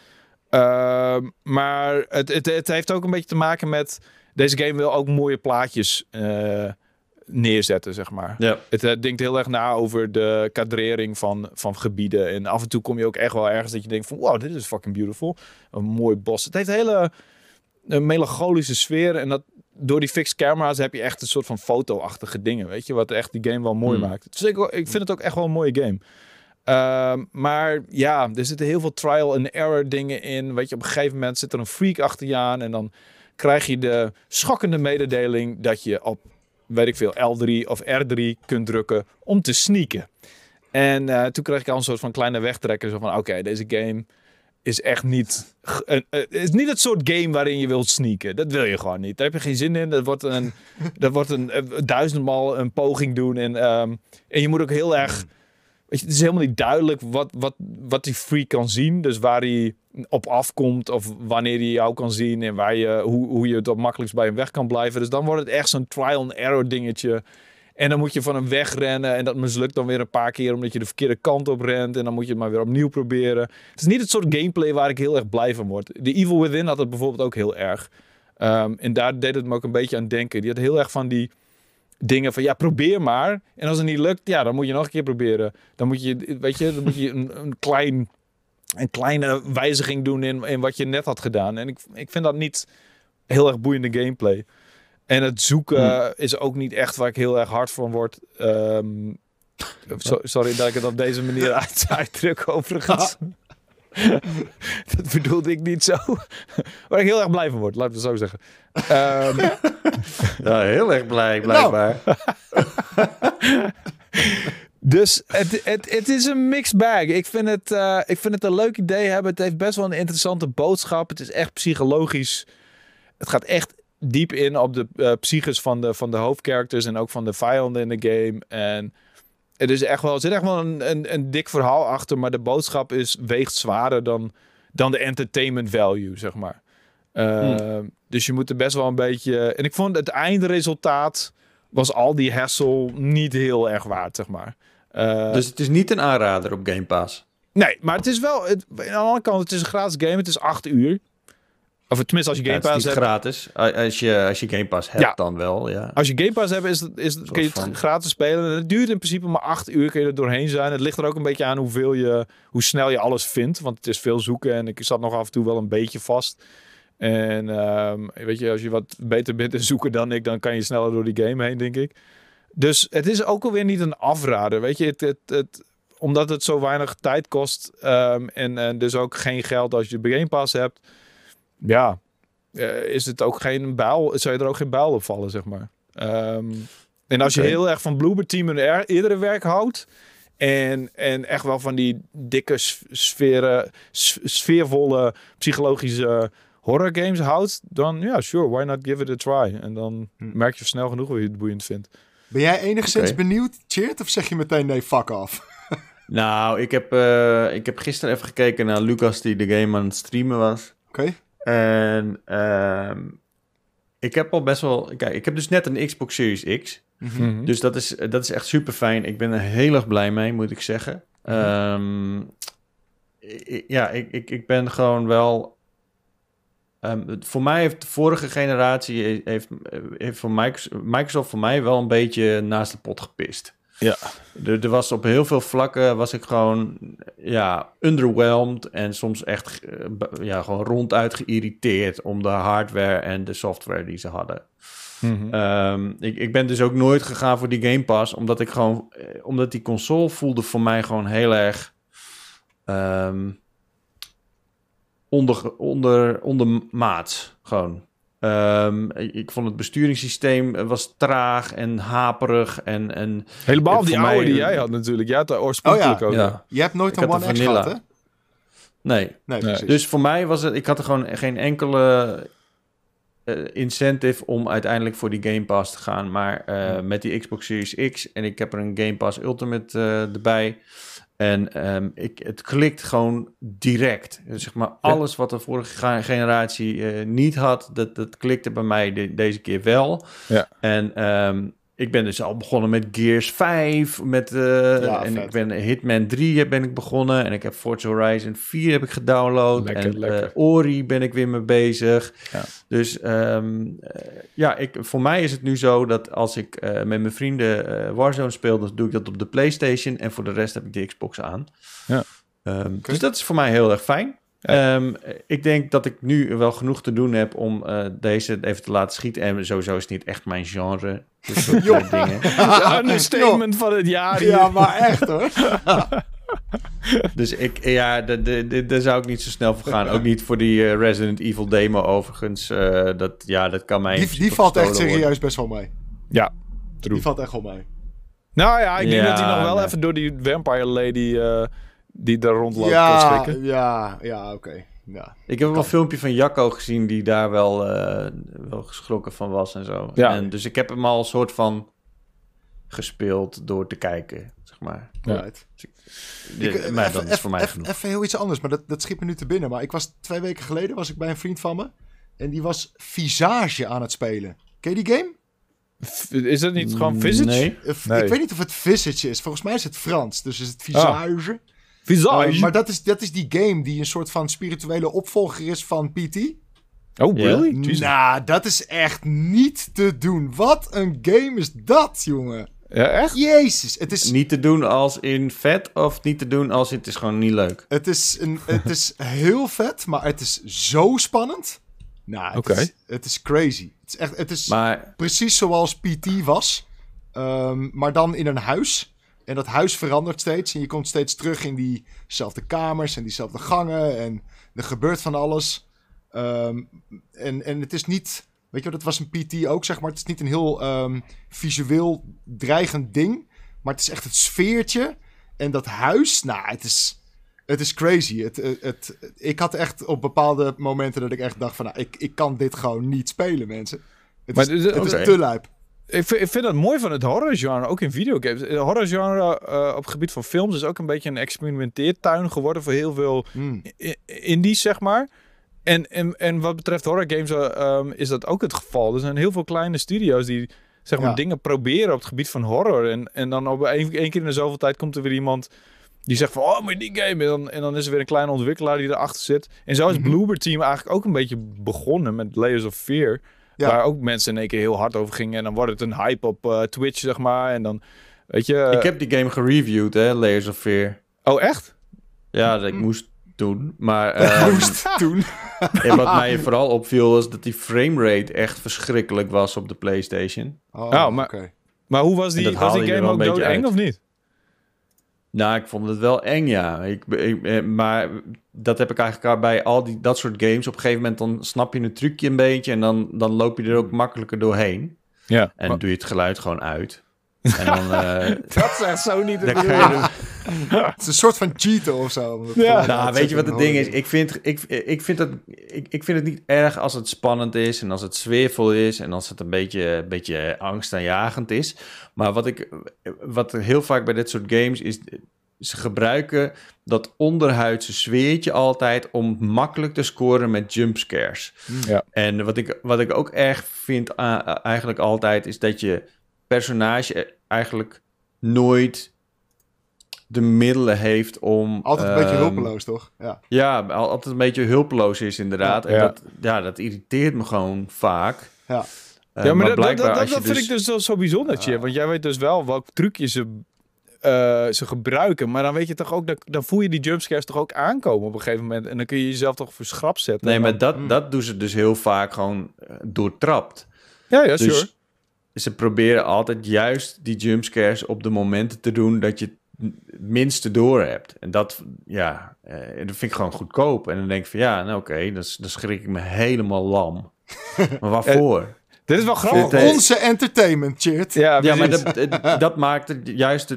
B: Uh, maar het, het, het, heeft ook een beetje te maken met... Deze game wil ook mooie plaatjes uh, neerzetten, zeg maar.
A: Ja.
B: Het, het denkt heel erg na over de kadrering van, van gebieden. En af en toe kom je ook echt wel ergens dat je denkt van... Wow, dit is fucking beautiful. Een mooi bos. Het heeft een hele een melancholische sfeer. En dat, door die fixed camera's heb je echt een soort van foto-achtige dingen, weet je, wat echt die game wel mooi
A: Hmm.
B: maakt. Dus ik, ik vind het ook echt wel een mooie game. Uh, maar ja, er zitten heel veel trial and error dingen in. Weet je, op een gegeven moment zit er een freak achter je aan en dan krijg je de schokkende mededeling dat je op, weet ik veel, L3 of R3 kunt drukken om te sneaken. En uh, toen kreeg ik al een soort van kleine wegtrekker, zo van oké, okay, deze game is echt niet, uh, uh, is niet het soort game waarin je wilt sneaken. Dat wil je gewoon niet. Daar heb je geen zin in. Dat wordt een, dat wordt een, uh, duizendmaal een poging doen. En, um, en je moet ook heel erg... Weet je, het is helemaal niet duidelijk wat, wat, wat die freak kan zien. Dus waar hij op afkomt of wanneer hij jou kan zien. En waar je, hoe, hoe je het op makkelijkst bij hem weg kan blijven. Dus dan wordt het echt zo'n trial and error dingetje. En dan moet je van hem wegrennen. En dat mislukt dan weer een paar keer omdat je de verkeerde kant op rent. En dan moet je het maar weer opnieuw proberen. Het is niet het soort gameplay waar ik heel erg blij van word. The Evil Within had het bijvoorbeeld ook heel erg. Ehm, en daar deed het me ook een beetje aan denken. Die had heel erg van die dingen van ja, probeer maar. En als het niet lukt, ja, dan moet je nog een keer proberen. Dan moet je, weet je, dan moet je een, een, klein, een kleine wijziging doen in, in wat je net had gedaan. En ik, ik vind dat niet heel erg boeiende gameplay. En het zoeken
A: Hmm.
B: is ook niet echt waar ik heel erg hard van word. So- sorry dat ik het op deze manier uit, uitdruk overigens. dat bedoelde ik niet zo. Waar ik heel erg blij van word, laten we het zo zeggen. Ehm,
A: Ja, heel erg blij, blijkbaar.
B: dus het, het, het is een mixed bag. Ik vind, het, eh, ik vind het een leuk idee hebben. Het heeft best wel een interessante boodschap. Het is echt psychologisch. Het gaat echt diep in op de eh psyches van de, van de hoofdcharacters en ook van de vijanden in de game. En het is echt wel, er zit echt wel een, een, een dik verhaal achter, maar de boodschap is weegt zwaarder dan, dan de entertainment value, zeg maar. Uh, Dus je moet er best wel een beetje. En ik vond het eindresultaat was al die hassle niet heel erg waard, zeg maar. Uh,
A: Dus het is niet een aanrader op Game Pass.
B: Nee, maar het is wel. Het, aan de andere kant, het is een gratis game. Het is acht uur. Of tenminste, als je Game Pass hebt.
A: gratis. Als je, als je Game Pass hebt,
B: Ja.
A: dan wel, ja.
B: Als je Game Pass hebt, is het, is kun je het
A: van-
B: gratis spelen. En Het duurt in principe maar acht uur, kun je er doorheen zijn. Het ligt er ook een beetje aan hoeveel je, hoe snel je alles vindt. Want het is veel zoeken en ik zat nog af en toe wel een beetje vast. En ehm, weet je, als je wat beter bent in zoeken dan ik, dan kan je sneller door die game heen, denk ik. Dus het is ook alweer niet een afrader. Weet je, het, het, het, omdat het zo weinig tijd kost ehm, en, en dus ook geen geld als je de Game Pass hebt. Ja, eh, is het ook geen bijl, zou je er ook geen bijl op vallen, zeg maar. Ehm, en als je heel erg van Bloober Team en er, eerdere werk houdt. En, en echt wel van die dikke sferen, sfeervolle psychologische horror games houdt. Dan ja, sure, why not give it a try. En dan
C: Hm.
B: merk je snel genoeg hoe je het boeiend vindt.
C: Ben jij enigszins benieuwd, Cheert? Of zeg je meteen nee, fuck off?
A: Nou, ik heb, eh, ik heb gisteren even gekeken naar Lucas die de game aan het streamen was.
C: Oké.
A: En ehm, ik heb al best wel... Kijk, ik heb dus net een Xbox Series X.
C: Mhm.
A: Dus dat is, dat is echt super fijn. Ik ben er heel erg blij mee, moet ik zeggen. Ehm, i- ja, ik, ik, ik ben gewoon wel. ehm, voor mij heeft de vorige generatie heeft, heeft voor Microsoft, Microsoft voor mij wel een beetje naast de pot gepist.
B: Ja.
A: Er, er was op heel veel vlakken was ik gewoon ja, underwhelmed en soms echt eh, ja, gewoon ronduit geïrriteerd om de hardware en de software die ze hadden.
B: Mhm.
A: Ehm, ik, ik ben dus ook nooit gegaan voor die Game Pass, omdat ik gewoon, eh, omdat die console voelde voor mij gewoon heel erg ehm onder, onder, ondermaats. Gewoon. Ehm, ik, vond het besturingssysteem eh, was traag en haperig en, en
B: Helemaal
A: voor
B: die
A: mij-
B: oude die jij had natuurlijk. Jij had daar oorspronkelijk
C: Oh
B: ook.
A: ja.
C: Je hebt nooit
A: Ik
C: een One X gehad, hè?
A: nee.
C: Nee,
B: Nee.
C: precies.
A: Dus voor mij was het, ik had er gewoon geen enkele eh, incentive om uiteindelijk voor die Game Pass te gaan. Maar eh, met die Xbox Series X en ik heb er een Game Pass Ultimate eh, erbij. En ehm, ik, het klikt gewoon direct. Dus zeg maar, alles wat de vorige ge- generatie eh, niet had, dat, dat klikte bij mij de- deze keer wel.
B: Ja.
A: En ehm, ik ben dus al begonnen met Gears 5. Met,
C: Ja,
A: en
C: vet.
A: ik ben Hitman 3 ben ik begonnen. En ik heb Forza Horizon 4 heb ik gedownload.
B: Lekker,
A: en
B: lekker.
A: eh, Ori ben ik weer mee bezig.
B: Ja.
A: Dus ehm, eh, ja, ik, voor mij is het nu zo dat als ik met mijn vrienden Warzone speel, dan doe ik dat op de PlayStation. En voor de rest heb ik de Xbox aan.
B: Ja.
A: Ehm, Dus dat is voor mij heel erg fijn. Ehm, ik denk dat ik nu wel genoeg te doen heb om eh, deze even te laten schieten. En sowieso is het niet echt mijn genre. Dit soort
C: Joh.
A: eh, dingen.
B: Ja, een statement van het jaar hier.
C: Ja, maar echt hoor.
A: Dus ik, ja, daar zou ik niet zo snel voor gaan. Ook niet voor die eh, Resident Evil demo overigens. Eh, dat, ja, dat kan mij
C: Die, valt echt
A: worden.
C: serieus best wel mee.
B: Ja, true.
C: Die valt echt wel mee.
B: Nou ja, ik denk
A: Ja,
B: dat hij nog wel
A: nee.
B: even door die vampire lady eh, die daar rondloopt kan
C: Ja,
B: schrikken.
C: ja, ja, oké. Ja.
A: Ik heb wel een filmpje van Jacco gezien die daar wel, eh, wel geschrokken van was en zo.
B: Ja.
A: En dus ik heb hem al een soort van gespeeld door te kijken, zeg maar.
B: Ja.
C: Alright.
A: De-
C: Ik, eh,
A: maar
C: even-
A: dat is voor mij
C: even-
A: genoeg.
C: Even heel iets anders, maar dat, dat schiet me nu te binnen. Maar ik was twee weken geleden was ik bij een vriend van me. En die was Visage aan het spelen. Ken je die game?
B: Is dat niet gewoon Visage?
A: Nee.
C: Ik weet niet of het Visage is. Volgens mij is het Frans. Dus is het Visage.
B: Visage?
C: Uh, maar dat is, dat is die game die een soort van spirituele opvolger is van PT.
B: Oh, really?
C: Nou, dat is echt niet te doen. Wat een game is dat, jongen.
B: Ja, echt?
C: Jezus, het is,
A: Niet te doen als in vet of niet te doen als in het is gewoon niet leuk.
C: het is, een, het is heel vet, maar het is zo spannend. Nou, het,
B: Oké.
C: is, het is crazy. Het is, echt, het is
A: Maar
C: precies zoals PT was, ehm, maar dan in een huis. En dat huis verandert steeds en je komt steeds terug in diezelfde kamers en diezelfde gangen en er gebeurt van alles. Ehm, en, en het is niet, weet je wat, het was een PT ook zeg maar, het is niet een heel ehm, visueel dreigend ding, maar het is echt het sfeertje en dat huis, nou, het is, het is crazy. Het, het, het- ik had echt op bepaalde momenten dat ik echt dacht van, nou, ik, ik kan dit gewoon niet spelen, mensen. Het
B: Maar
C: is,
B: dit-
C: het is te lijp.
B: Ik vind, ik vind dat mooi van het horrorgenre, ook in videogames. Het horrorgenre eh, op het gebied van films is ook een beetje een experimenteertuin geworden voor heel veel i- indies, zeg maar. En, en, en wat betreft horrorgames eh, ehm, is dat ook het geval. Er zijn heel veel kleine studio's die zeg maar,
C: Ja.
B: dingen proberen op het gebied van horror. En, en dan op één, keer in de zoveel tijd komt er weer iemand die zegt van... Oh, maar die game. En dan, en dan is er weer een kleine ontwikkelaar die erachter zit. En zo is
C: Mhm.
B: Bloober Team eigenlijk ook een beetje begonnen met Layers of Fear.
C: Ja.
B: Waar ook mensen in één keer heel hard over gingen. En dan wordt het een hype op eh, Twitch, zeg maar. En dan, weet je...
A: ik heb die game gereviewd, hè, Layers of Fear.
B: Oh, echt?
A: Ja, dat ik moest doen. Maar ehm,
C: moest doen.
A: en wat mij vooral opviel was dat die framerate echt verschrikkelijk was op de PlayStation.
C: Oh,
B: Nou, maar-
C: oké.
B: Maar hoe was die, was die game ook
A: een beetje
B: doodeng of niet?
A: Nou, ik vond het wel eng, ja. Ik, ik, eh, maar dat heb ik eigenlijk al bij al die, dat soort games. Op een gegeven moment dan snap je een trucje een beetje... en dan, dan loop je er ook makkelijker doorheen.
B: Ja.
A: En doe je het geluid gewoon uit. En dan... eh,
B: dat is echt zo niet te
A: dan
C: Het is een soort van cheaten of zo.
B: Ja.
A: Nou, weet je wat het ding is? Ik vind, ik, ik, vind het, ik, ik vind het niet erg als het spannend is en als het sfeervol is en als het een beetje, een beetje angstaanjagend is. Maar wat ik wat heel vaak bij dit soort games is, ze gebruiken dat onderhuidse sfeertje altijd om makkelijk te scoren met jumpscares.
B: Ja.
A: En wat ik, wat ik ook erg vind eigenlijk altijd is dat je personage eigenlijk nooit de middelen heeft om...
C: Altijd een beetje
A: ehm,
C: hulpeloos, toch? Ja.
A: ja, al- altijd een beetje hulpeloos is inderdaad. En
B: Ja.
A: Dat, ja, dat irriteert me gewoon vaak.
C: Ja.
A: Eh,
B: ja, maar, dat, dat,
A: blijkbaar
B: dat, vind ik dus wel zo bijzonder, Chip. Want jij weet dus wel welke trucjes ze, eh, ze gebruiken. Maar dan weet je toch ook, dat, dan voel je die jumpscares toch ook aankomen op een gegeven moment. En dan kun je jezelf toch voor schrap zetten.
A: Nee, maar
B: dan-
A: dat, dat doen ze dus heel vaak gewoon eh, doortrapt.
B: Ja, ja,
A: Dus
B: sure.
A: ze proberen altijd juist die jumpscares op de momenten te doen dat je het minste door hebt. En dat, ja, eh, dat vind ik gewoon goedkoop. En dan denk ik van ja, nou oké, dan, dan schrik ik me helemaal lam. maar waarvoor?
B: Dit is wel grappig.
A: Dit, eh,
C: onze entertainment, Chert.
B: Ja,
A: Ja, maar dat, het- dat, maakt het juist,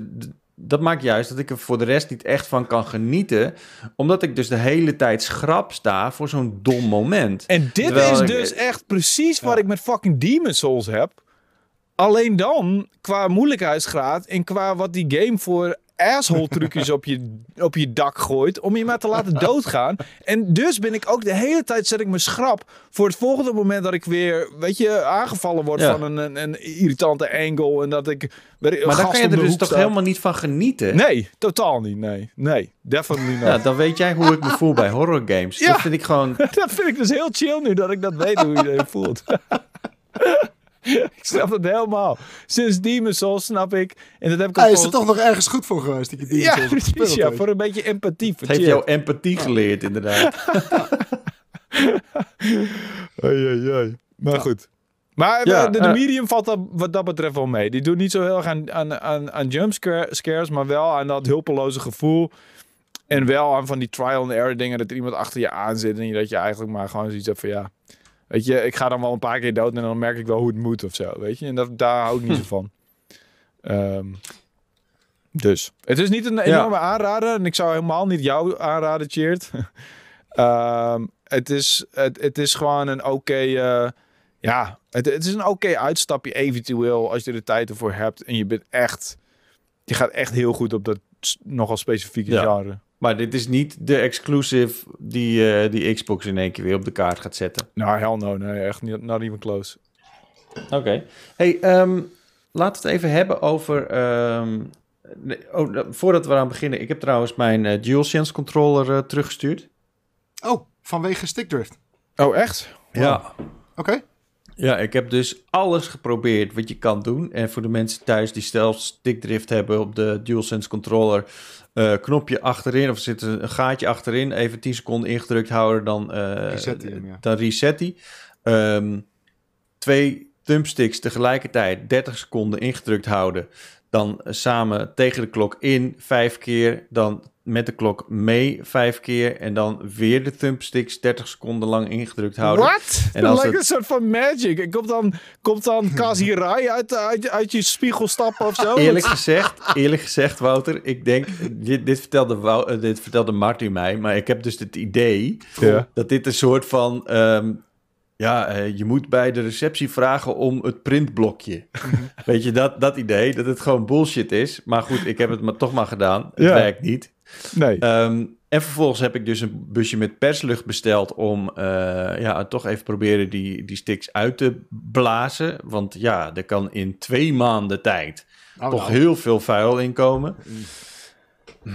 A: dat maakt juist dat ik er voor de rest niet echt van kan genieten. Omdat ik dus de hele tijd schrap sta voor zo'n dom moment.
B: En dit
A: Terwijl
B: is
A: ik-
B: dus echt precies wat ik met fucking Demon Souls heb. Alleen dan qua moeilijkheidsgraad en qua wat die game voor asshole trucjes op je, op je dak gooit om je maar te laten doodgaan. En dus ben ik ook de hele tijd zet ik me schrap voor het volgende moment dat ik weer, weet je, aangevallen word
A: Ja.
B: van een, een, een irritante angle en dat ik
A: Maar dan kan je er dus toch helemaal niet van genieten?
B: Nee, totaal niet. Nee, nee, definitely not.
A: Ja, dan weet jij hoe ik me voel bij horror games.
B: Ja.
A: Dat vind ik gewoon...
B: dat vind ik dus heel chill nu dat ik dat weet hoe je je voelt. ik snap het helemaal. Sinds Demon Souls snap ik. En dat heb ik
C: Hij is er toch nog ergens goed voor geweest dat je die
B: Ja, precies. Ja, voor een beetje empathie. Voor
A: Het heeft jou empathie geleerd, inderdaad.
B: Oei, oei, oei. Maar goed. Maar
A: Ja,
B: eh, de, de
A: eh.
B: medium valt dat, wat dat betreft wel mee. Die doet niet zo heel erg aan, aan, aan, aan jumpscares, maar wel aan dat hulpeloze gevoel. En wel aan van die trial and error dingen, dat er iemand achter je aan zit en dat je eigenlijk maar gewoon zoiets hebt van ja, weet je, ik ga dan wel een paar keer dood en dan merk ik wel hoe het moet of zo, weet je. En dat, daar hou ik niet zo van. Ehm, dus, het is niet een enorme aanrader en ik zou helemaal niet jou aanraden, Cheert. Ehm, het, is, het, het is gewoon een oké, eh, ja, het, het is een oké uitstapje eventueel als je er de tijd ervoor hebt en je bent echt, je gaat echt heel goed op dat nogal specifieke
A: Ja.
B: genre.
A: Maar dit is niet de exclusive die, eh, die Xbox in één keer weer op de kaart gaat zetten.
B: Nou, hell no, nee, echt niet, not even close.
A: Oké. Hey, ehm, laten we het even hebben over... ehm, nee, oh, voordat we eraan beginnen. Ik heb trouwens mijn eh, DualSense controller eh, teruggestuurd.
C: Oh, vanwege stickdrift.
B: Oh, echt?
A: Ja.
C: Oké.
A: Ja, ik heb dus alles geprobeerd wat je kan doen. En voor de mensen thuis die zelf stickdrift hebben op de DualSense controller, eh, knopje achterin of zit een gaatje achterin, even 10 seconden ingedrukt houden, dan, eh,
C: Reset hij hem, ja.
A: dan reset hij. Ehm, twee thumbsticks tegelijkertijd 30 seconden ingedrukt houden, dan samen tegen de klok in vijf keer, dan met de klok mee vijf keer en dan weer de thumbsticks 30 seconden lang ingedrukt houden.
B: Wat?
A: En
B: Dat
A: als
B: lijkt
A: het-
B: een soort van magic. Komt dan, komt dan Kazirai uit, uit, uit je spiegel stappen of zo?
A: Eerlijk gezegd, eerlijk gezegd, Wouter, ik denk, dit, dit, vertelde, Wou- eh, dit vertelde Martin mij, maar ik heb dus het idee
B: Ja.
A: dat dit een soort van, ehm, ja, eh, je moet bij de receptie vragen om het printblokje. Weet je, dat, dat idee, dat het gewoon bullshit is. Maar goed, ik heb het maar toch maar gedaan. Het
B: Ja.
A: werkt niet.
B: Nee.
A: Ehm, en vervolgens heb ik dus een busje met perslucht besteld om eh, ja, toch even proberen die, die sticks uit te blazen. Want ja, er kan in twee maanden tijd
C: Oh,
A: toch
C: nou.
A: heel veel vuil in komen.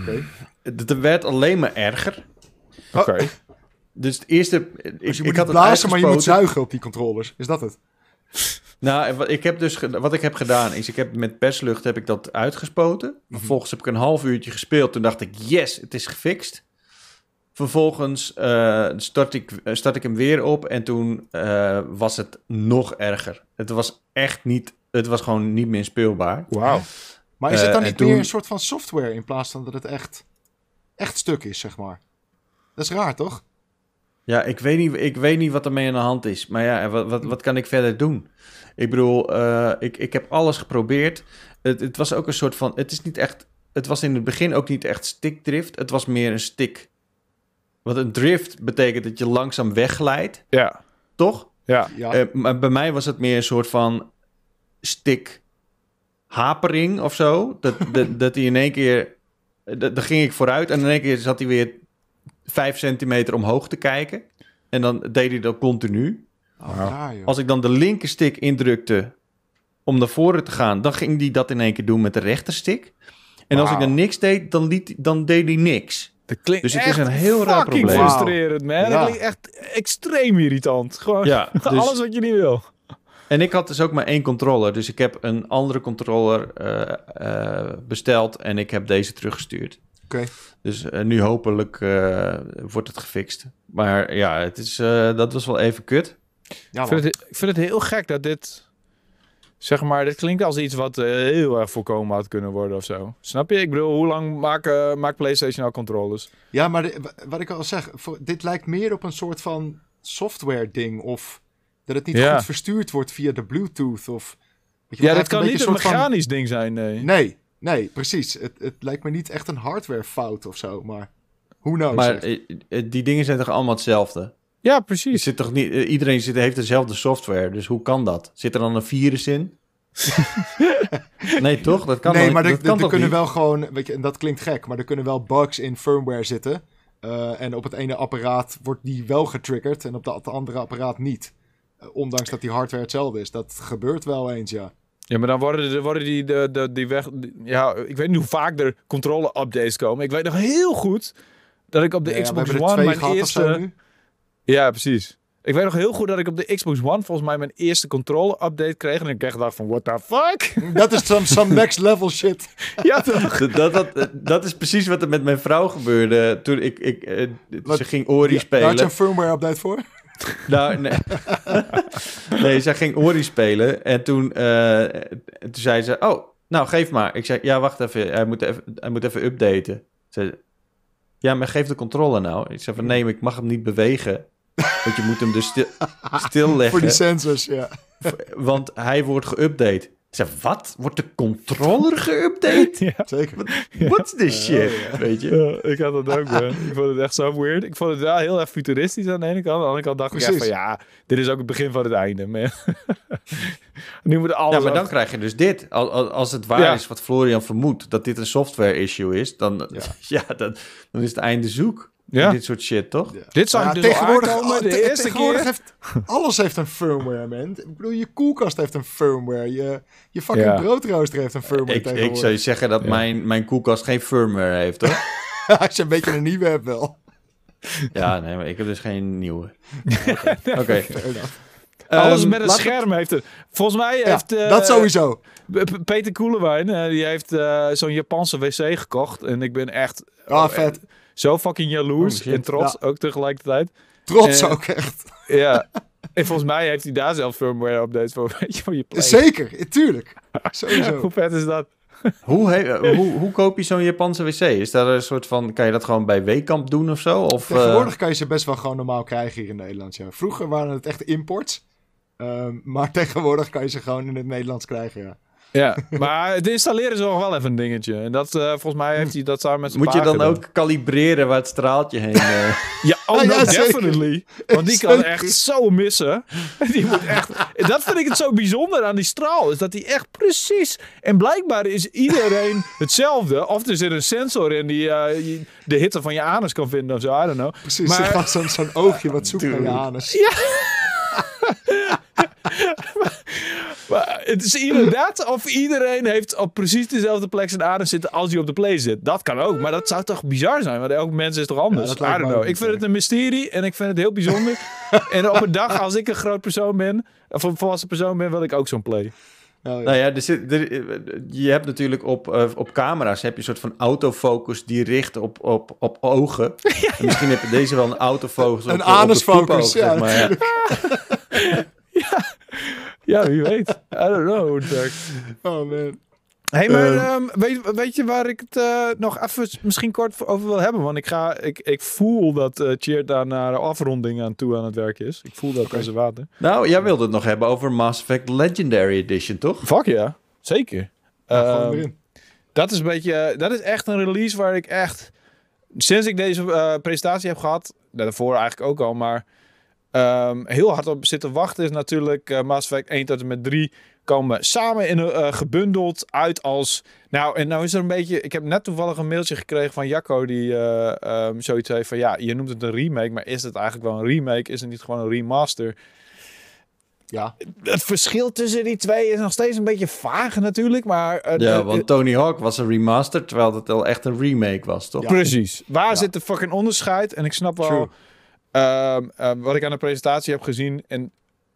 C: Oké.
A: Het het werd alleen maar erger.
B: Oké.
A: Dus het eerste... Ik,
C: Dus je
A: ik
C: moet
A: had
C: blazen, maar je moet zuigen op die controllers. Is dat het?
A: Nou, ik heb dus wat ik heb gedaan is, ik heb met perslucht heb ik dat uitgespoten.
C: Mhm.
A: Vervolgens heb ik een half uurtje gespeeld. Toen dacht ik, yes, het is gefixt. Vervolgens eh, start, ik, eh, start ik hem weer op en toen eh, was het nog erger. Het was echt niet, het was gewoon niet meer speelbaar.
B: Wauw.
C: Maar is het dan niet meer
A: toen-
C: een soort van software in plaats van dat het echt, echt stuk is, zeg maar? Dat is raar, toch?
A: Ja, ik weet niet, ik weet niet wat ermee aan de hand is. Maar ja, wat, wat, wat kan ik verder doen? Ik bedoel, eh, ik, ik heb alles geprobeerd. Het, het was ook een soort van, het is niet echt, het was in het begin ook niet echt stickdrift. Het was meer een stick. Want een drift betekent dat je langzaam wegglijdt,
B: Ja.
A: toch?
B: Ja.
C: Ja.
A: Eh, maar bij mij was het meer een soort van stick hapering of zo. Dat, dat, dat hij in één keer, dat- dan ging ik vooruit en in één keer zat hij weer vijf centimeter omhoog te kijken. En dan deed hij dat continu.
C: Oh.
A: Als ik dan de linkerstick indrukte om naar voren te gaan, dan ging hij dat in één keer doen met de rechterstick. En als ik dan niks deed, dan, liet, dan deed hij niks.
B: Dat klinkt
A: Dus het
B: echt
A: is een heel raar
B: fucking
A: probleem.
B: frustrerend, man.
C: Ja.
B: Dat klinkt echt extreem irritant. Gewoon
A: Ja, dus-
B: alles wat je niet wil.
A: En ik had dus ook maar één controller. Dus ik heb een andere controller eh, eh, besteld en ik heb deze teruggestuurd.
C: Oké.
A: Dus eh, nu hopelijk eh, wordt het gefixt. Maar ja, het is, eh, dat was wel even kut.
C: Ja,
B: Ik vind, het, ik vind het heel gek dat dit... Zeg maar, dit klinkt als iets wat heel erg voorkomen had kunnen worden of zo. Snap je? Ik bedoel, hoe lang maken, maakt PlayStation al controllers?
C: Ja, maar de- wat ik al zeg, voor, dit lijkt meer op een soort van software ding. Of dat het niet
B: Ja.
C: goed verstuurd wordt via de Bluetooth. Of, weet je,
B: Ja,
C: heeft
B: kan niet een
C: soort van-
B: mechanisch ding zijn, nee.
C: Nee, nee, precies. Het, het lijkt me niet echt een hardware fout of zo, maar who knows.
A: maar
C: echt.
A: eh, eh, die dingen zijn toch allemaal hetzelfde?
B: Ja,
A: Je
B: precies.
A: zit toch niet, eh, iedereen zit, heeft dezelfde software, dus hoe kan dat? Zit er dan een virus in? nee, toch? Dat kan
C: nee,
A: dan-
C: maar er,
A: dat
C: er- er kunnen
A: niet?
C: wel gewoon, weet je, en dat klinkt gek, maar er kunnen wel bugs in firmware zitten. Eh, en op het ene apparaat wordt die wel getriggerd en op dat andere apparaat niet. Ondanks dat die hardware hetzelfde is. Dat gebeurt wel eens, ja.
B: Ja, maar dan worden, de, worden die, de, de, die weg... die- ja, ik weet niet hoe vaak er controle-updates komen. Ik weet nog heel goed dat ik op de
C: ja,
B: Xbox One mijn eerste... Ja, precies. Ik weet nog heel goed dat ik op de Xbox One volgens mij mijn eerste controle-update kreeg. En ik echt dacht van, what the fuck?
C: Dat is some, some next level shit.
B: ja, toch?
A: Dat, dat, dat, is precies wat er met mijn vrouw gebeurde toen ik, ik eh,
C: Wat-
A: ze ging Ori
C: Ja, Daar had je
A: spelen.
C: een firmware update voor?
A: Nou, nee. nee, zij ging Ori spelen en toen, eh, toen zei ze, oh, nou geef maar. Ik zei, ja, wacht even, hij moet even, hij moet even updaten. Ze zei, ja, maar geef de controller nou. Ik zei van, nee, maar ik mag hem niet bewegen. Want je moet hem dus stil, stilleggen.
C: Voor die sensors, ja.
A: Want hij wordt geüpdate. Ik zei, wat? Wordt de controller geüpdate?
B: Ja.
C: Zeker.
A: What's this shit? Weet je?
B: Ja, ik had dat ook, man. Ik vond het echt zo weird. Ik vond het wel heel erg futuristisch aan de ene kant. Aan de andere kant dacht ik echt van, ja, dit is ook het begin van het einde, man. nu moet alles
A: Ja, maar
B: af-
A: dan krijg je dus dit. Al- al- Als het waar
B: Ja.
A: is wat Florian vermoedt, dat dit een software issue is, dan, ja. dan, dan is het einde zoek.
B: Ja.
A: Dit soort shit, toch?
C: Ja.
B: Dit zag
C: Ja,
B: ik dus
C: tegenwoordig,
B: aankomen
C: oh,
B: de
C: te-
B: eerste
C: tegenwoordig
B: keer.
C: Heeft, alles heeft een firmware, man. Ik bedoel, je koelkast heeft een firmware. Je, je fucking
B: Ja.
C: broodrooster heeft een firmware
A: Ik, ik
C: tegenwoordig.
A: zou je zeggen dat
B: Ja.
A: mijn, mijn koelkast geen firmware heeft, hoor.
C: Als je een beetje een nieuwe hebt wel.
A: Ja, nee, maar ik heb dus geen nieuwe. Oké.
B: Alles
A: Ehm,
B: met een scherm heeft het. Volgens mij
C: Ja,
B: heeft... eh,
C: dat sowieso.
B: Peter Koelewijn, eh, die heeft eh, zo'n Japanse wc gekocht. En ik ben echt
C: Ah,
B: oh,
C: vet.
B: Zo fucking jaloers
A: Oh,
B: en trots ook tegelijkertijd.
C: Trots ook echt.
B: Ja. en volgens mij heeft hij daar zelf firmware updates voor, weet je, voor je play.
C: Zeker, tuurlijk. Sowieso.
B: Hoe vet is dat?
A: Hoe, he- hoe, hoe koop je zo'n Japanse wc? Is dat een soort van, kan je dat gewoon bij Weekamp doen of zo? Of, eh,
C: Tegenwoordig kan je ze best wel gewoon normaal krijgen hier in Nederland. Ja. Vroeger waren het echt imports. Ehm, maar tegenwoordig kan je ze gewoon in het Nederlands krijgen. Ja.
B: Ja, maar het installeren is nog wel even een dingetje. En dat, eh, volgens mij heeft hij dat samen met zijn
A: moet je dan
B: gedaan.
A: ook kalibreren waar het straaltje heen... eh,
B: Ja, oh,
C: Ah,
B: no,
C: ja, zeker.
B: definitely. Want die kan
C: Zeker.
B: echt zo missen. Die moet echt... Dat vind ik het zo bijzonder aan die straal. Is dat die echt precies... En blijkbaar is iedereen hetzelfde. Of er zit een sensor in die eh, de hitte van je anus kan vinden of zo. I don't know.
C: Precies,
B: Maar-
C: zo'n zo'n oogje wat zoekt naar je anus.
B: Maar het is ieder dat of iedereen heeft op precies dezelfde plek zijn anus zitten als hij op de play zit. Dat kan ook. Maar dat zou toch bizar zijn? Want elk mens is toch anders?
C: Ja,
B: I don't know. Ik vind het een mysterie en ik vind het heel bijzonder. en op een dag als ik een groot persoon ben, of een volwassen persoon ben, wil ik ook zo'n play.
C: Oh, ja.
A: Nou ja, er zit, er, je hebt natuurlijk op, eh, op camera's heb je een soort van autofocus die richt op, op, op ogen. En misschien heb je deze wel een autofocus op
C: Een
A: op
C: anusfocus,
A: zeg maar, ja.
B: Ja, wie weet. I don't know.
C: Oh man.
B: Hey, maar
A: Ehm.
B: ehm, weet, weet je waar ik het eh, nog even misschien kort over wil hebben? Want ik, ga, ik, ik voel dat eh Cheert daar naar de afronding aan toe aan het werk is. Ik voel dat als een water.
A: Nou, jij wilde het nog hebben over Mass Effect Legendary Edition, toch?
B: Fuck ja, zeker.
C: Ja, gewoon
B: Ehm, dat is een beetje, dat is echt een release waar ik echt, sinds ik deze eh, presentatie heb gehad, daarvoor eigenlijk ook al, maar ehm, heel hard op zitten wachten is natuurlijk eh Mass Effect 1 tot en met 3 komen samen in een eh, gebundeld uit als, nou en nou is er een beetje, ik heb net toevallig een mailtje gekregen van Jacco die eh, ehm, zoiets heeft van ja, je noemt het een remake, maar is het eigenlijk wel een remake? Is het niet gewoon een remaster?
C: Ja.
B: Het verschil tussen die twee is nog steeds een beetje vaag natuurlijk, maar... eh,
A: Ja, want Tony Hawk was een remaster, terwijl het al echt een remake was, toch?
C: Ja.
B: Precies. Waar
C: Ja.
B: zit de fucking onderscheid? En ik snap wel
C: True.
B: Ehm, ehm, wat ik aan de presentatie heb gezien. En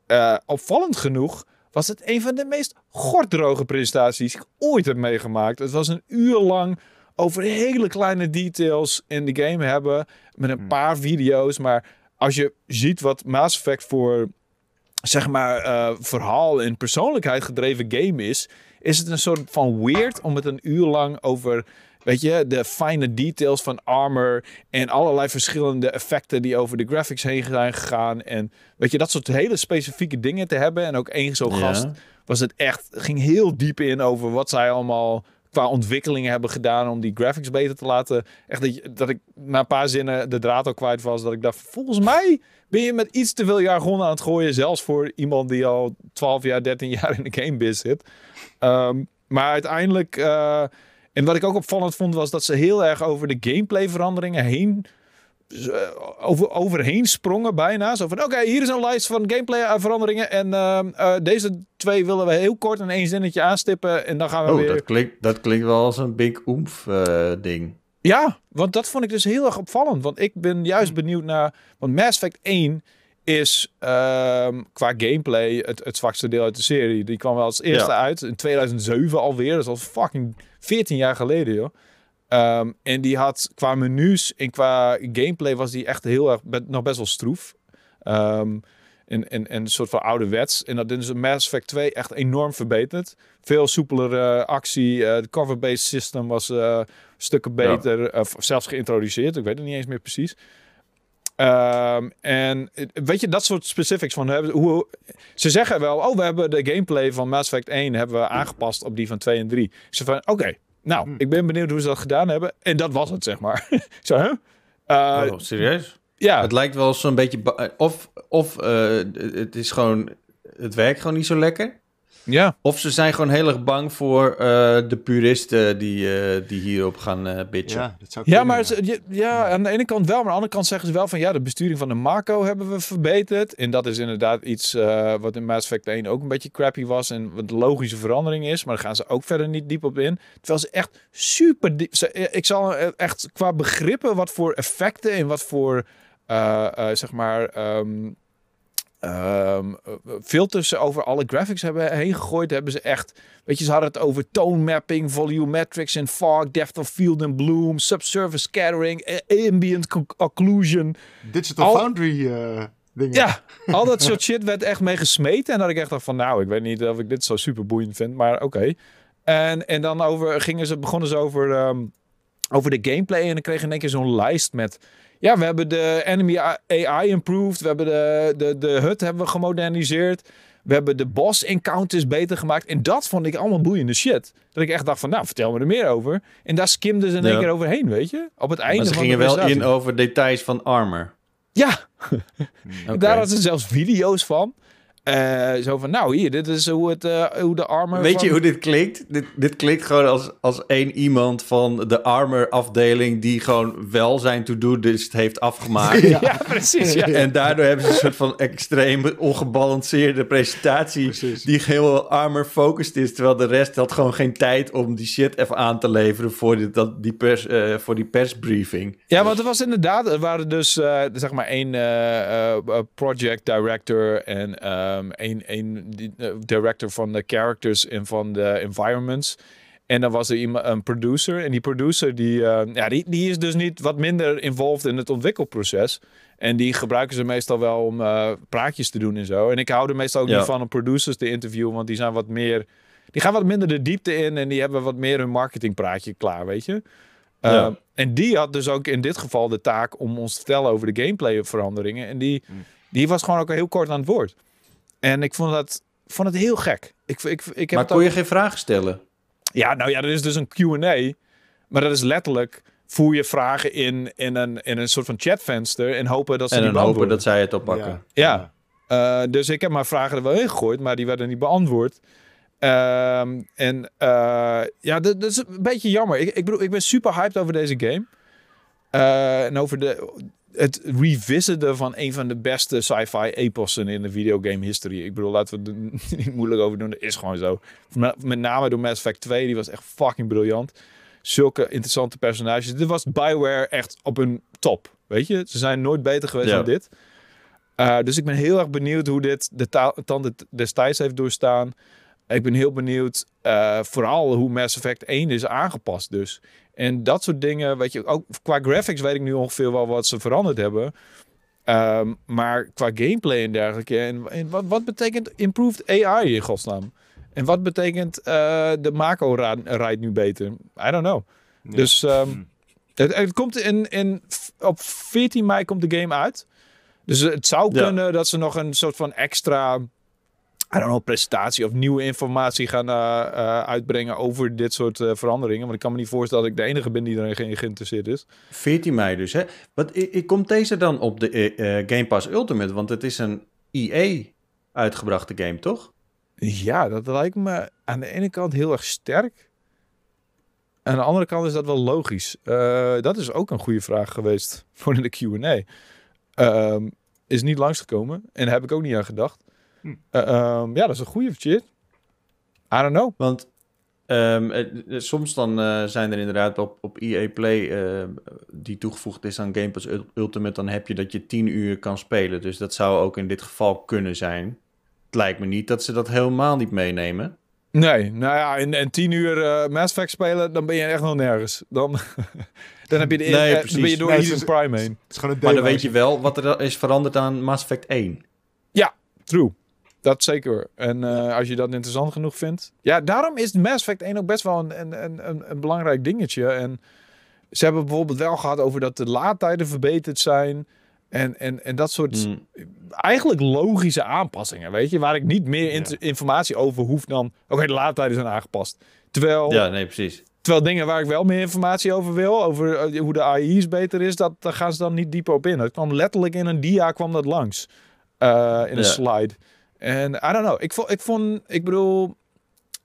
B: eh, opvallend genoeg was het een van de meest gorddroge presentaties die ik ooit heb meegemaakt. Het was een uur lang over hele kleine details in de game hebben. Met een paar video's. Maar als je ziet wat Mass Effect voor zeg maar eh, verhaal en persoonlijkheid gedreven game is, is het een soort van weird om het een uur lang over, weet je, de fijne details van armor en allerlei verschillende effecten die over de graphics heen zijn gegaan en weet je, dat soort hele specifieke dingen te hebben en ook één zo'n
A: Ja.
B: gast was het echt, ging heel diep in over wat zij allemaal qua ontwikkelingen hebben gedaan om die graphics beter te laten. Echt dat, dat ik na een paar zinnen de draad al kwijt was. Dat ik dacht, volgens mij ben je met iets te veel jargon aan het gooien. Zelfs voor iemand die al 12 jaar, 13 jaar in de gamebiz zit. Ehm, maar uiteindelijk... eh, en wat ik ook opvallend vond was dat ze heel erg over de gameplay veranderingen heen over, overheen sprongen bijna. Zo van, oké, hier is een lijst van gameplay eh, veranderingen. En ehm, eh, deze twee willen we heel kort in één zinnetje aanstippen. En dan gaan we
A: Oh,
B: weer...
A: dat klinkt, dat klinkt wel als een big oomph eh, ding.
B: Ja, want dat vond ik dus heel erg opvallend. Want ik ben juist benieuwd naar... Want Mass Effect 1 is ehm, qua gameplay het, het zwakste deel uit de serie. Die kwam wel als eerste
A: Ja.
B: uit in 2007 alweer. Dat is al fucking 14 jaar geleden, joh. Ehm, en die had qua menus en qua gameplay was die echt heel erg nog best wel stroef. Ehm, en, en, en een soort van ouderwets. En dat is Mass Effect 2 echt enorm verbeterd. Veel soepelere eh, actie. eh, De cover-based system was eh, stukken beter. Of zelfs geïntroduceerd. Ik weet het niet eens meer precies. Ehm, en eh, weet je, dat soort specifics van hebben, hoe, ze zeggen wel, oh, we hebben de gameplay van Mass Effect 1 hebben we aangepast op die van 2 en 3. Ze van, oké, nou, ik ben benieuwd hoe ze dat gedaan hebben. En dat was het, zeg maar. Zo, hè? Eh,
A: oh, serieus?
B: ja,
A: Het lijkt wel zo'n beetje... ba- Of, of eh, het is gewoon... Het werkt gewoon niet zo lekker.
B: Ja.
A: Of ze zijn gewoon heel erg bang voor uh, de puristen die, uh, die hierop gaan uh, bitchen.
C: Ja, dat zou
B: ja maar ze, ja, aan de ene kant wel, maar aan de andere kant zeggen ze wel van ja, de besturing van de Mako hebben we verbeterd. En dat is inderdaad iets wat in Mass Effect 1 ook een beetje crappy was en wat een logische verandering is. Maar daar gaan ze ook verder niet diep op in. Terwijl ze echt super diep. Ze, ik zal echt qua begrippen wat voor effecten en wat voor zeg maar. Um, um, filters over alle graphics hebben heen gegooid. Hebben ze echt, weet je, ze hadden het over tone mapping, volumetrics en fog, depth of field and bloom, subsurface scattering, ambient occlusion.
C: Digital al, Foundry uh, dingen.
B: Ja, al dat soort shit werd echt mee gesmeten. En dat ik echt dacht van, nou, ik weet niet of ik dit zo super boeiend vind, maar oké. Okay. En, en dan over, gingen ze, begonnen ze over, um, over de gameplay en dan kreeg je in één keer zo'n lijst met ja, we hebben de enemy AI improved. We hebben de, de, de hut hebben we gemoderniseerd. We hebben de boss encounters beter gemaakt. En dat vond ik allemaal boeiende shit. Dat ik echt dacht van, nou, vertel me er meer over. En daar skimden ze in één keer overheen, weet je? Op het einde
A: maar ze
B: van
A: gingen wel in over details van armor.
B: Ja, okay. daar hadden ze zelfs video's van. Uh, zo van, nou hier, dit is hoe, het, uh, hoe de armor...
A: Weet
B: van...
A: je hoe dit klinkt? Dit, dit klinkt gewoon als, als één iemand van de armor afdeling... die gewoon wel zijn to-do list heeft afgemaakt.
B: ja. ja, precies. Ja.
A: En daardoor hebben ze een soort van extreem ongebalanceerde presentatie... Precies. die heel armor focused is... terwijl de rest had gewoon geen tijd om die shit even aan te leveren... voor die, dat, die, pers, uh, voor die persbriefing.
B: Ja, want er was inderdaad... Er waren dus, zeg maar, één project director en... Um, een, een director van de characters en van de environments. En dan was er iemand, een producer. En die producer, die, uh, ja, die, die is dus niet wat minder involved in het ontwikkelproces. En die gebruiken ze meestal wel om uh, praatjes te doen en zo. En ik hou er meestal ook ja. niet van om producers te interviewen, want die zijn wat meer... Die gaan wat minder de diepte in en die hebben wat meer hun marketingpraatje klaar, weet je. Ja. Uh, en die had dus ook in dit geval de taak om ons te vertellen over de gameplay veranderingen. En die, die was gewoon ook heel kort aan het woord. En ik vond, dat, vond het heel gek. Ik, ik, ik heb
A: maar kon
B: ook...
A: je geen vragen stellen?
B: Ja, nou ja, er is dus een Q&A. Maar dat is letterlijk voer je vragen in, in, een, in een soort van chatvenster en hopen dat ze
A: en
B: die
A: hopen dat zij het oppakken.
B: Ja, ja. Uh, dus ik heb mijn vragen er wel in gegooid, maar die werden niet beantwoord. Uh, en uh, ja, dat, dat, is een beetje jammer. Ik, ik bedoel, ik ben super hyped over deze game. Uh, en over de, het revisiten van een van de beste sci-fi epossen in de videogame history. Ik bedoel, laten we er niet moeilijk over doen. Dat is gewoon zo. Met name door Mass Effect 2, die was echt fucking briljant. Zulke interessante personages. Dit was Bioware echt op een top. Weet je, ze zijn nooit beter geweest ja. dan dit. Uh, dus ik ben heel erg benieuwd hoe dit de tanden destijds heeft doorstaan. Ik ben heel benieuwd uh, vooral hoe Mass Effect 1 is aangepast dus. En dat soort dingen, weet je, ook qua graphics weet ik nu ongeveer wel wat ze veranderd hebben. Um, maar qua gameplay en dergelijke. En, en wat, wat, betekent improved AI in godsnaam? En wat betekent uh, de Mako rijdt nu beter? I don't know. Ja. Dus um, het, het, komt in, in, op 14 mei komt de game uit. Dus het zou ja. kunnen dat ze nog een soort van extra I don't know, presentatie of nieuwe informatie gaan uh, uh, uitbrengen over dit soort uh, veranderingen. Want ik kan me niet voorstellen dat ik de enige ben die erin ge geïnteresseerd is.
A: 14 mei dus, hè? Wat, komt deze dan op de Game Pass Ultimate? Want het is een EA uitgebrachte game, toch?
B: Ja, dat lijkt me aan de ene kant heel erg sterk. Aan de andere kant is dat wel logisch. dat is ook een goede vraag geweest voor in de Q&A. Um, is niet langsgekomen en daar heb ik ook niet aan gedacht. Hm. Uh, um, ja, dat is een goede shit. I don't know.
A: Want um, uh, soms dan uh, zijn er inderdaad op, op EA Play uh, die toegevoegd is aan Game Pass Ultimate, dan heb je dat je 10 uur kan spelen. Dus dat zou ook in dit geval kunnen zijn. Het lijkt me niet dat ze dat helemaal niet meenemen.
B: Nee, nou ja, en, en 10 uur Mass Effect spelen, dan ben je echt nog nergens. Dan, dan, heb je de,
A: nee,
B: dan ben je door nee, Eden Prime heen.
A: Maar dan weet je wel wat er is veranderd aan Mass Effect 1.
B: Ja, true. Dat zeker. En uh, als je dat interessant genoeg vindt. Ja, daarom is Mass Effect 1 ook best wel een, een, een, een belangrijk dingetje. En ze hebben bijvoorbeeld wel gehad over dat de laadtijden verbeterd zijn. En, en, en dat soort mm. eigenlijk logische aanpassingen, weet je. Waar ik niet meer in ja. informatie over hoef dan... Oké, okay, de laadtijden zijn aangepast. Terwijl...
A: Ja, nee, precies.
B: Terwijl dingen waar ik wel meer informatie over wil, over hoe de AI's beter is, dat, daar gaan ze dan niet dieper op in. Het kwam letterlijk in een dia kwam dat langs. Uh, in een ja. slide. En I don't know. Ik vond, ik, vond, ik bedoel,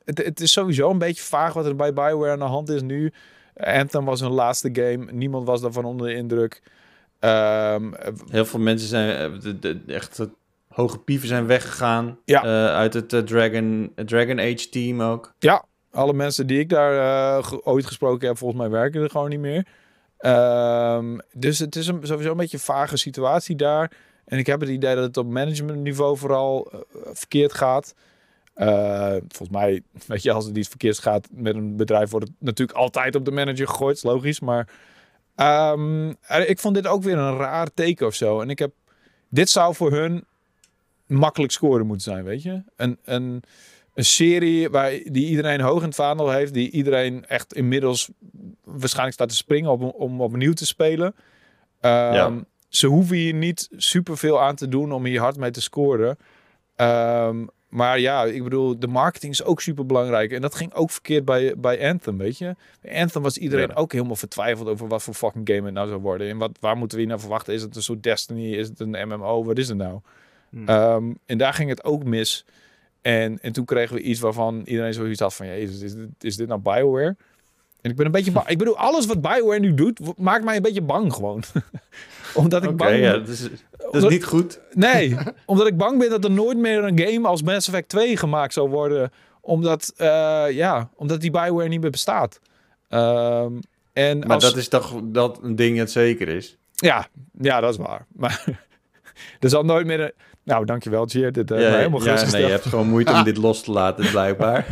B: het, het is sowieso een beetje vaag wat er bij Bioware aan de hand is nu. Anthem was hun laatste game. Niemand was daarvan onder de indruk. Ehm,
A: Heel veel mensen zijn eh, de, de, echt hoge pieven zijn weggegaan.
B: Ja.
A: eh, uit het eh, Dragon, Dragon Age team ook.
B: ja, alle mensen die ik daar ge- ooit gesproken heb, volgens mij werken er gewoon niet meer. Ehm, dus het is een, sowieso een beetje een vage situatie daar. En ik heb het idee dat het op managementniveau vooral eh, verkeerd gaat. Eh, volgens mij, weet je, als het iets verkeerd gaat met een bedrijf, wordt het natuurlijk altijd op de manager gegooid. is logisch. Maar ehm, eh, ik vond dit ook weer een raar teken of zo. En ik heb, dit zou voor hun makkelijk scoren moeten zijn, weet je? Een, een, een serie waar, die iedereen hoog in het vaandel heeft, die iedereen echt inmiddels waarschijnlijk staat te springen om, om opnieuw te spelen. Ehm,
A: Ja.
B: Ze hoeven hier niet superveel aan te doen om hier hard mee te scoren. Ehm, maar ja, ik bedoel, de marketing is ook super belangrijk. En dat ging ook verkeerd bij, bij Anthem, weet je. Bij Anthem was iedereen
A: Ja.
B: ook helemaal vertwijfeld over wat voor fucking game het nou zou worden. En wat, waar moeten we hier naar verwachten? Is het een soort Destiny? Is het een MMO? Wat is het nou?
C: Hmm.
B: Ehm, en daar ging het ook mis. En, en toen kregen we iets waarvan iedereen zoiets had van... Jezus, is dit, is dit nou Bioware? En ik ben een beetje bang. Ik bedoel, alles wat Bioware nu doet, maakt mij een beetje bang gewoon. omdat ik bang
A: ja,
B: ben.
A: dat is, dat is niet goed.
B: Nee, omdat ik bang ben dat er nooit meer een game als Mass Effect 2 gemaakt zou worden. Omdat, eh, ja, omdat die Bioware niet meer bestaat. Ehm, en
A: Maar
B: als,
A: dat is toch dat een ding dat zeker is.
B: ja, ja, dat is waar. Maar er zal nooit meer een... Nou, dankjewel, Cheer. Dit heeft
A: ja,
B: mij helemaal
A: ja, nee, je hebt gewoon moeite om dit los te laten, blijkbaar.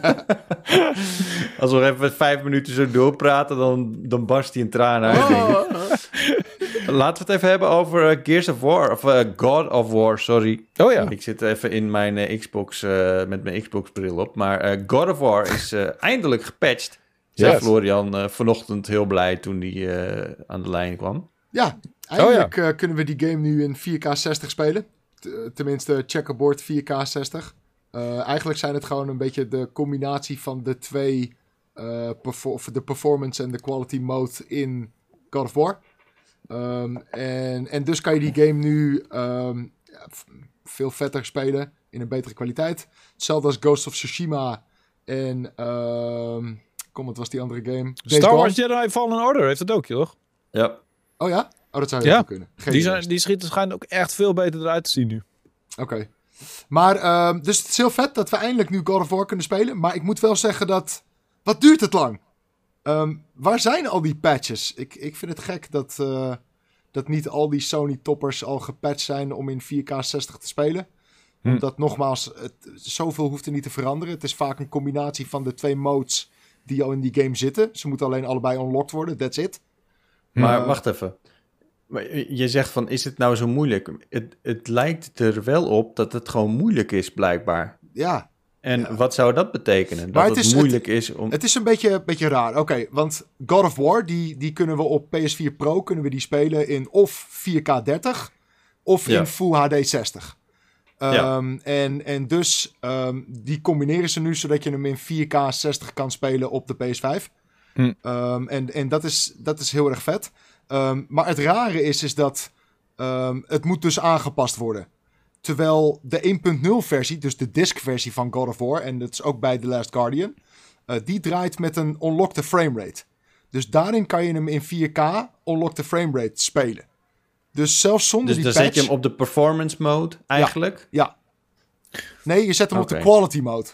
A: Als we even vijf minuten zo doorpraten, dan, dan barst hij in tranen uit, ik. Laten we het even hebben over eh, Gears of War, of eh, God of War, sorry.
B: Oh ja.
A: Ik zit even in mijn eh, Xbox, eh, met mijn Xbox-bril op. Maar eh, God of War is eh, eindelijk gepatcht. Zei
B: Yes.
A: Florian eh, vanochtend heel blij toen hij eh, aan de lijn kwam.
C: Ja, eindelijk eh, kunnen we die game nu in 4K 60 spelen. T- tenminste, checkerboard 4K 60. Eh, eigenlijk zijn het gewoon een beetje de combinatie van de twee... eh, perfor- de performance en de quality mode in God of War. Ehm, en, en dus kan je die game nu ehm, veel vetter spelen. In een betere kwaliteit. Hetzelfde als Ghost of Tsushima en... ehm kom, wat was die andere game? Days
B: Star
C: Gone.
B: Wars Jedi Fallen Order heeft het ook, toch?
A: Ja,
C: Oh ja? Oh, dat zou
B: Ja.
C: goed kunnen. Geen
B: Die, zijn, die schieten schijnt ook echt veel beter eruit te zien nu.
C: Oké. Maar, ehm, dus het is heel vet dat we eindelijk nu God of War kunnen spelen. Maar ik moet wel zeggen dat... Wat duurt het lang? Ehm, waar zijn al die patches? Ik, ik vind het gek dat, eh, dat niet al die Sony-toppers al gepatcht zijn om in 4K 60 te spelen.
B: Hm.
C: Omdat nogmaals, het, zoveel hoeft er niet te veranderen. Het is vaak een combinatie van de twee modes die al in die game zitten. Ze moeten alleen allebei unlocked worden, that's it.
A: maar
C: Eh,
A: wacht even. Maar je zegt van, is het nou zo moeilijk? Het, het lijkt er wel op dat het gewoon moeilijk is, blijkbaar.
C: Ja,
A: En
C: Ja.
A: wat zou dat betekenen? Dat het,
C: het is-
A: moeilijk is om...
C: Het is een beetje, beetje raar. Oké, want God of War, die, die kunnen we op PS4 Pro kunnen we die spelen in of 4K 30 of
A: Ja.
C: in Full HD 60.
A: Ja.
C: Ehm, en, en dus ehm, die combineren ze nu zodat je hem in 4K 60 kan spelen op de PS5.
B: Hm.
C: Ehm, en en dat, is, dat is heel erg vet. Ehm, maar het rare is, is dat ehm, het moet dus aangepast worden. Terwijl de 1.0 versie, dus de disc versie van God of War, en dat is ook bij The Last Guardian, eh, die draait met een unlocked framerate. Dus daarin kan je hem in 4K unlocked framerate spelen. Dus zelfs zonder
A: dus
C: die
A: dan
C: patch...
A: zet je hem op de performance mode, eigenlijk?
C: Ja. Nee, je zet hem op de quality mode.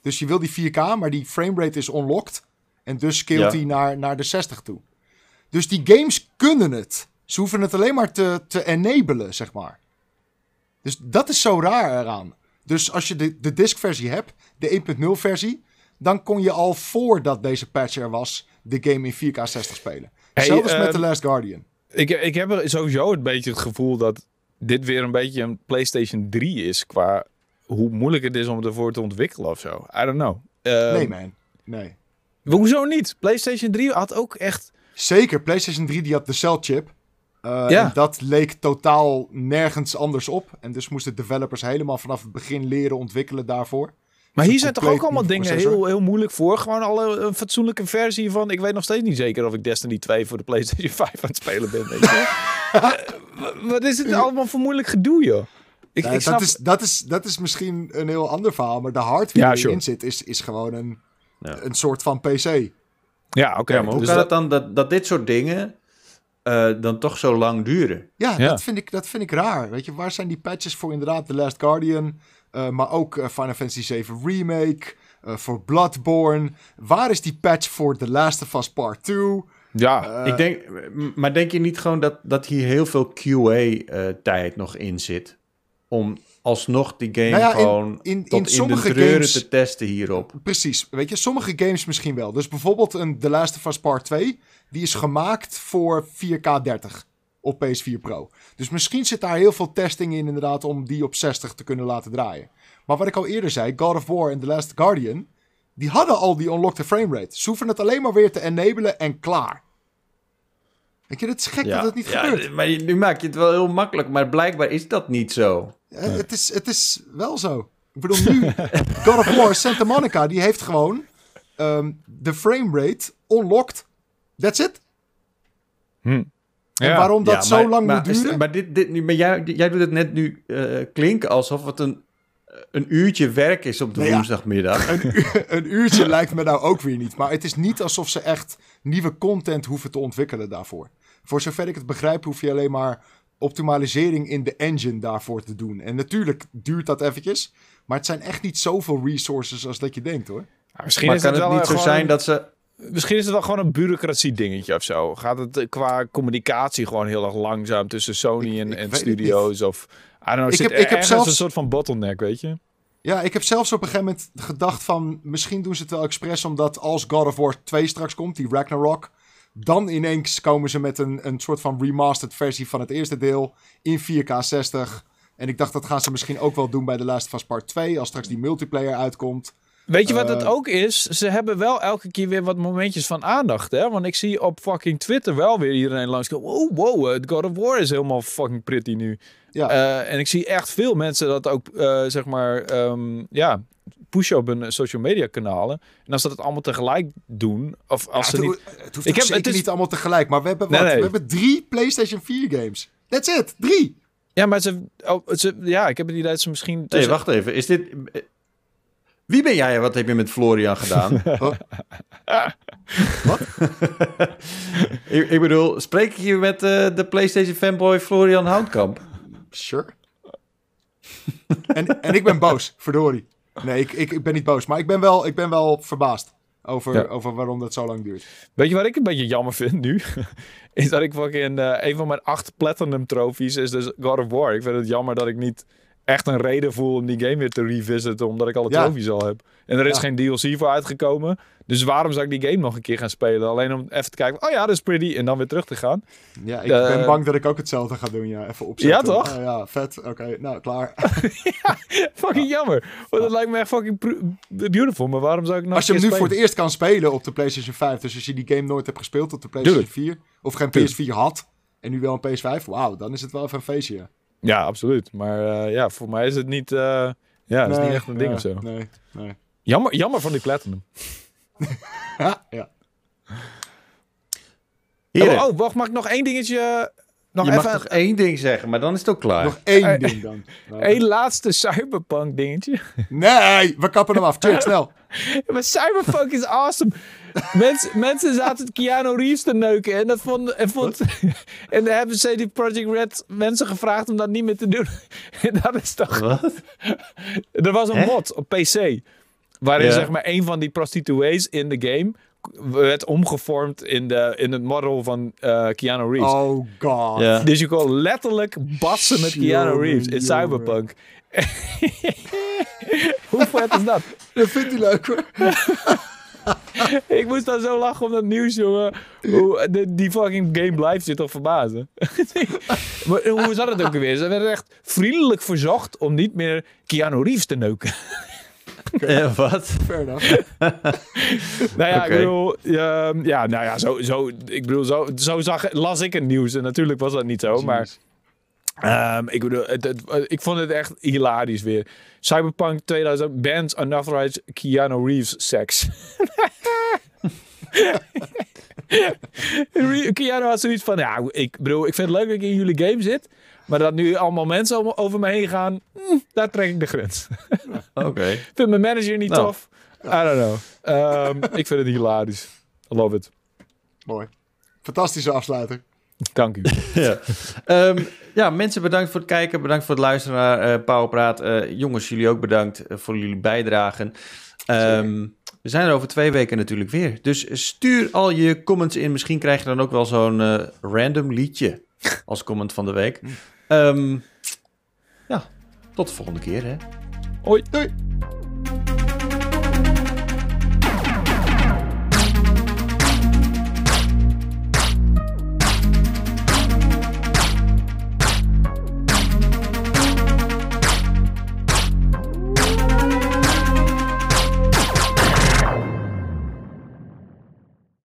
C: Dus je wil die 4K, maar die framerate is unlocked. En dus scaleert
A: Ja.
C: hij naar, naar de 60 toe. Dus die games kunnen het. Ze hoeven het alleen maar te, te enablen, zeg maar. Dus dat is zo raar eraan. Dus als je de, de disc-versie hebt, de 1.0 versie... dan kon je al voordat deze patch er was... de game in 4K 60 spelen.
B: Hey,
C: Zelfs met
B: ehm,
C: The Last Guardian.
B: Ik, ik heb er sowieso een beetje het gevoel dat dit weer een beetje een PlayStation 3 is. Qua hoe moeilijk het is om ervoor te ontwikkelen of zo. I don't know. Ehm,
C: nee, man. Nee.
B: Hoezo niet? PlayStation 3 had ook echt...
C: Zeker, PlayStation 3 die had de cell chip. Eh,
B: Ja.
C: En dat leek totaal nergens anders op. En dus moesten developers helemaal vanaf het begin leren ontwikkelen daarvoor.
B: Maar
C: een
B: hier zijn toch ook allemaal dingen heel, heel moeilijk voor. Gewoon al een, een fatsoenlijke versie van... Ik weet nog steeds niet zeker of ik Destiny 2 voor de PlayStation 5 aan het spelen ben. Weet je? Eh, wa- wat is het allemaal voor moeilijk gedoe, joh? Ik,
C: Nou,
B: ik snap...
C: dat, is, dat, is, dat is misschien een heel ander verhaal, maar de hardware
B: Ja,
C: die
B: sure.
C: erin zit is, is gewoon een,
A: Ja.
C: een soort van PC.
B: Ja, oké.
A: Ja, maar hoe
B: dus
A: kan
B: dat-
A: het dan dat, dat dit soort dingen eh, dan toch zo lang duren?
C: Ja,
B: Ja.
C: Dat, vind ik, dat vind ik raar. Weet je, waar zijn die patches voor inderdaad The Last Guardian, eh, maar ook eh, Final Fantasy VII Remake, eh, voor Bloodborne. Waar is die patch voor The Last of Us Part 2?
B: Ja,
A: ik denk, maar denk je niet gewoon dat, dat hier heel veel QA-tijd nog in zit? Om alsnog die game
C: Nou ja, in-
A: gewoon
C: in-
A: tot
C: in
A: in,
C: sommige
A: de treuren
C: games-
A: te testen hierop.
C: Precies. Weet je, sommige games misschien wel. Dus bijvoorbeeld een The Last of Us Part 2, die is gemaakt voor 4K 30 op PS4 Pro. Dus misschien zit daar heel veel testing in inderdaad om die op 60 te kunnen laten draaien. Maar wat ik al eerder zei, God of War en The Last Guardian, die hadden al die unlocked framerate. Ze hoeven het alleen maar weer te enabelen en klaar. Weet je, het is gek dat het niet
A: ja,
C: gebeurt.
A: Maar nu maak je het wel heel makkelijk, maar blijkbaar is dat niet zo.
C: Het, is, het is wel zo. Ik bedoel, nu, God of War Santa Monica, die heeft gewoon ehm, de framerate unlocked. That's it. En
B: Ja.
C: waarom dat
A: Ja,
C: zo
A: maar-
C: lang
A: maar,
C: moet duren?
A: Maar, dit, dit, nu- maar jij, jij doet het net nu eh, klinken alsof het een, een uurtje werk is op de
C: Nou ja.
A: woensdagmiddag.
C: een, uur- een uurtje lijkt me nou ook weer niet. Maar het is niet alsof ze echt nieuwe content hoeven te ontwikkelen daarvoor. Voor zover ik het begrijp, hoef je alleen maar optimalisering in de engine daarvoor te doen. En natuurlijk duurt dat eventjes. Maar het zijn echt niet zoveel resources als dat je denkt hoor.
B: Ja, misschien
A: Maar
B: is
A: kan
B: het
A: het
B: wel
A: niet zo zijn dat ze...
B: Misschien is het wel gewoon een bureaucratie dingetje of zo. Gaat het eh, qua communicatie gewoon heel erg langzaam tussen Sony en,
C: ik
B: en studio's? Of, I don't know,
C: Ik heb- ik heb zelfs-
B: een soort van bottleneck, weet je?
C: Ja, ik heb zelfs op een gegeven moment gedacht van... misschien doen ze het wel expres omdat als God of War 2 straks komt, die Ragnarok... dan ineens komen ze met een, een soort van remastered versie van het eerste deel in 4K 60. En ik dacht dat gaan ze misschien ook wel doen bij The Last of Us Part 2... als straks die multiplayer uitkomt.
B: Weet je wat
C: Eh,
B: het ook is? Ze hebben wel elke keer weer wat momentjes van aandacht, hè? Want ik zie op fucking Twitter wel weer iedereen langskomen. Wow, wow, eh, God of War is helemaal fucking pretty nu.
C: Ja,
B: Eh, en ik zie echt veel mensen dat ook, zeg maar, ehm, ja, pushen op hun social media kanalen. En als ze dat allemaal tegelijk doen, of als
C: Ja,
B: ze
C: het,
B: niet...
C: ho- het hoeft
B: Ik heb-
C: zeker
B: het is-
C: niet allemaal tegelijk... maar we hebben, wat?
B: Nee, nee.
C: we hebben drie PlayStation 4 games. That's it, drie!
B: Ja, maar ze, oh, ze... Ja, ik heb het idee dat ze misschien...
A: Nee,
B: tussen-
A: wacht even. Is dit... Wie ben jij en wat heb je met Florian gedaan?
C: Wat?
A: ik, ik bedoel, spreek ik hier met eh, de PlayStation fanboy Florian Houtkamp?
C: Sure. en, en ik ben boos, verdorie. Nee, ik, ik, ik ben niet boos, maar ik ben wel, ik ben wel verbaasd over,
B: Ja.
C: over waarom dat zo lang duurt.
B: Weet je wat ik een beetje jammer vind nu? is dat ik fucking... eh een van mijn acht Platinum trofies is dus God of War. Ik vind het jammer dat ik niet echt een reden voel om die game weer te revisiten, omdat ik alle
C: Ja.
B: trofies al heb. En er is
C: Ja.
B: geen DLC voor uitgekomen. Dus waarom zou ik die game nog een keer gaan spelen? Alleen om even te kijken, oh ja, dat is pretty, en dan weer terug te gaan.
C: Ja, ik
B: Eh,
C: ben bang dat ik ook hetzelfde ga doen, ja. Even opzetten.
B: Ja, toch?
C: Oh, ja, vet. Oké, nou, klaar.
B: Fucking jammer. Want dat lijkt me echt fucking beautiful. Maar waarom zou ik nog
C: als je hem nu voor het eerst kan spelen op de PlayStation 5, dus als je die game nooit hebt gespeeld op de PlayStation 4, of geen
B: Tuurlijk.
C: PS4 had, en nu wel een PS5, wauw, dan is het wel even een feestje. ja.
B: Ja, absoluut. Maar eh, ja, voor mij is het niet... eh, ja, is niet echt een ding
C: nee,
B: of zo.
C: Nee, nee.
B: Jammer, jammer van die Platinum.
C: Ja,
B: Oh, oh, wacht, mag ik nog één dingetje... Nog
A: je
B: even
A: mag toch één ding zeggen, maar dan is het ook klaar.
C: Nog één
B: Eh,
C: ding dan. Nou,
B: één laatste cyberpunk dingetje.
C: Nee, we kappen hem af. Check, snel.
B: maar cyberpunk is awesome. Mensen, mensen zaten Keanu Reeves te neuken en dat vond, en vond en dan hebben CD Projekt Red mensen gevraagd om dat niet meer te doen. En dat is toch
A: Wat?
B: Er was een
A: Hè?
B: mod op PC. Waarin zeg maar een van die prostituees in de game werd omgevormd in, de, in het model van eh Keanu Reeves.
C: Oh god.
B: Dus je kon letterlijk bassen met Keanu Reeves in. Cyberpunk. Hoe vet is dat?
C: Dat vindt hij leuk hoor.
B: Ik moest dan zo lachen om dat nieuws, jongen. Hoe, de- die fucking game blijft je toch verbazen. maar hoe zat het ook weer? Ze werden echt vriendelijk verzocht om niet meer Keanu Reeves te neuken.
A: Eh, wat?
C: Fair enough.
B: Nou ja,
A: Oké.
B: ik bedoel, ja, ja, nou ja, zo, zo, ik bedoel, zo, zo zag, las ik het nieuws. En natuurlijk was dat niet zo, maar ehm, ik bedoel, het, het- ik vond het echt hilarisch weer. Cyberpunk 2000 bans unauthorized Keanu Reeves sex. Re- Keanu had zoiets van, ja, ik bedoel, ik vind het leuk dat ik in jullie game zit, Maar dat nu allemaal mensen om- over me heen gaan, mm, daar trek ik de grens.
A: Oké.
B: Vind mijn manager niet
A: Nou.
B: tof. I don't know. Ehm, ik vind het hilarisch. I love it.
C: Mooi. Fantastische afsluiter.
B: Dank u.
A: ja. Ehm, ja, mensen bedankt voor het kijken. Bedankt voor het luisteren naar eh Powerpraat. Eh, jongens, jullie ook bedankt eh, voor jullie bijdragen. Ehm, we zijn er over twee weken natuurlijk weer. Dus stuur al je comments in. Misschien krijg je dan ook wel zo'n eh, random liedje als comment van de week. Ehm, ja, tot de volgende keer hè.
B: Hoi.
C: Doei.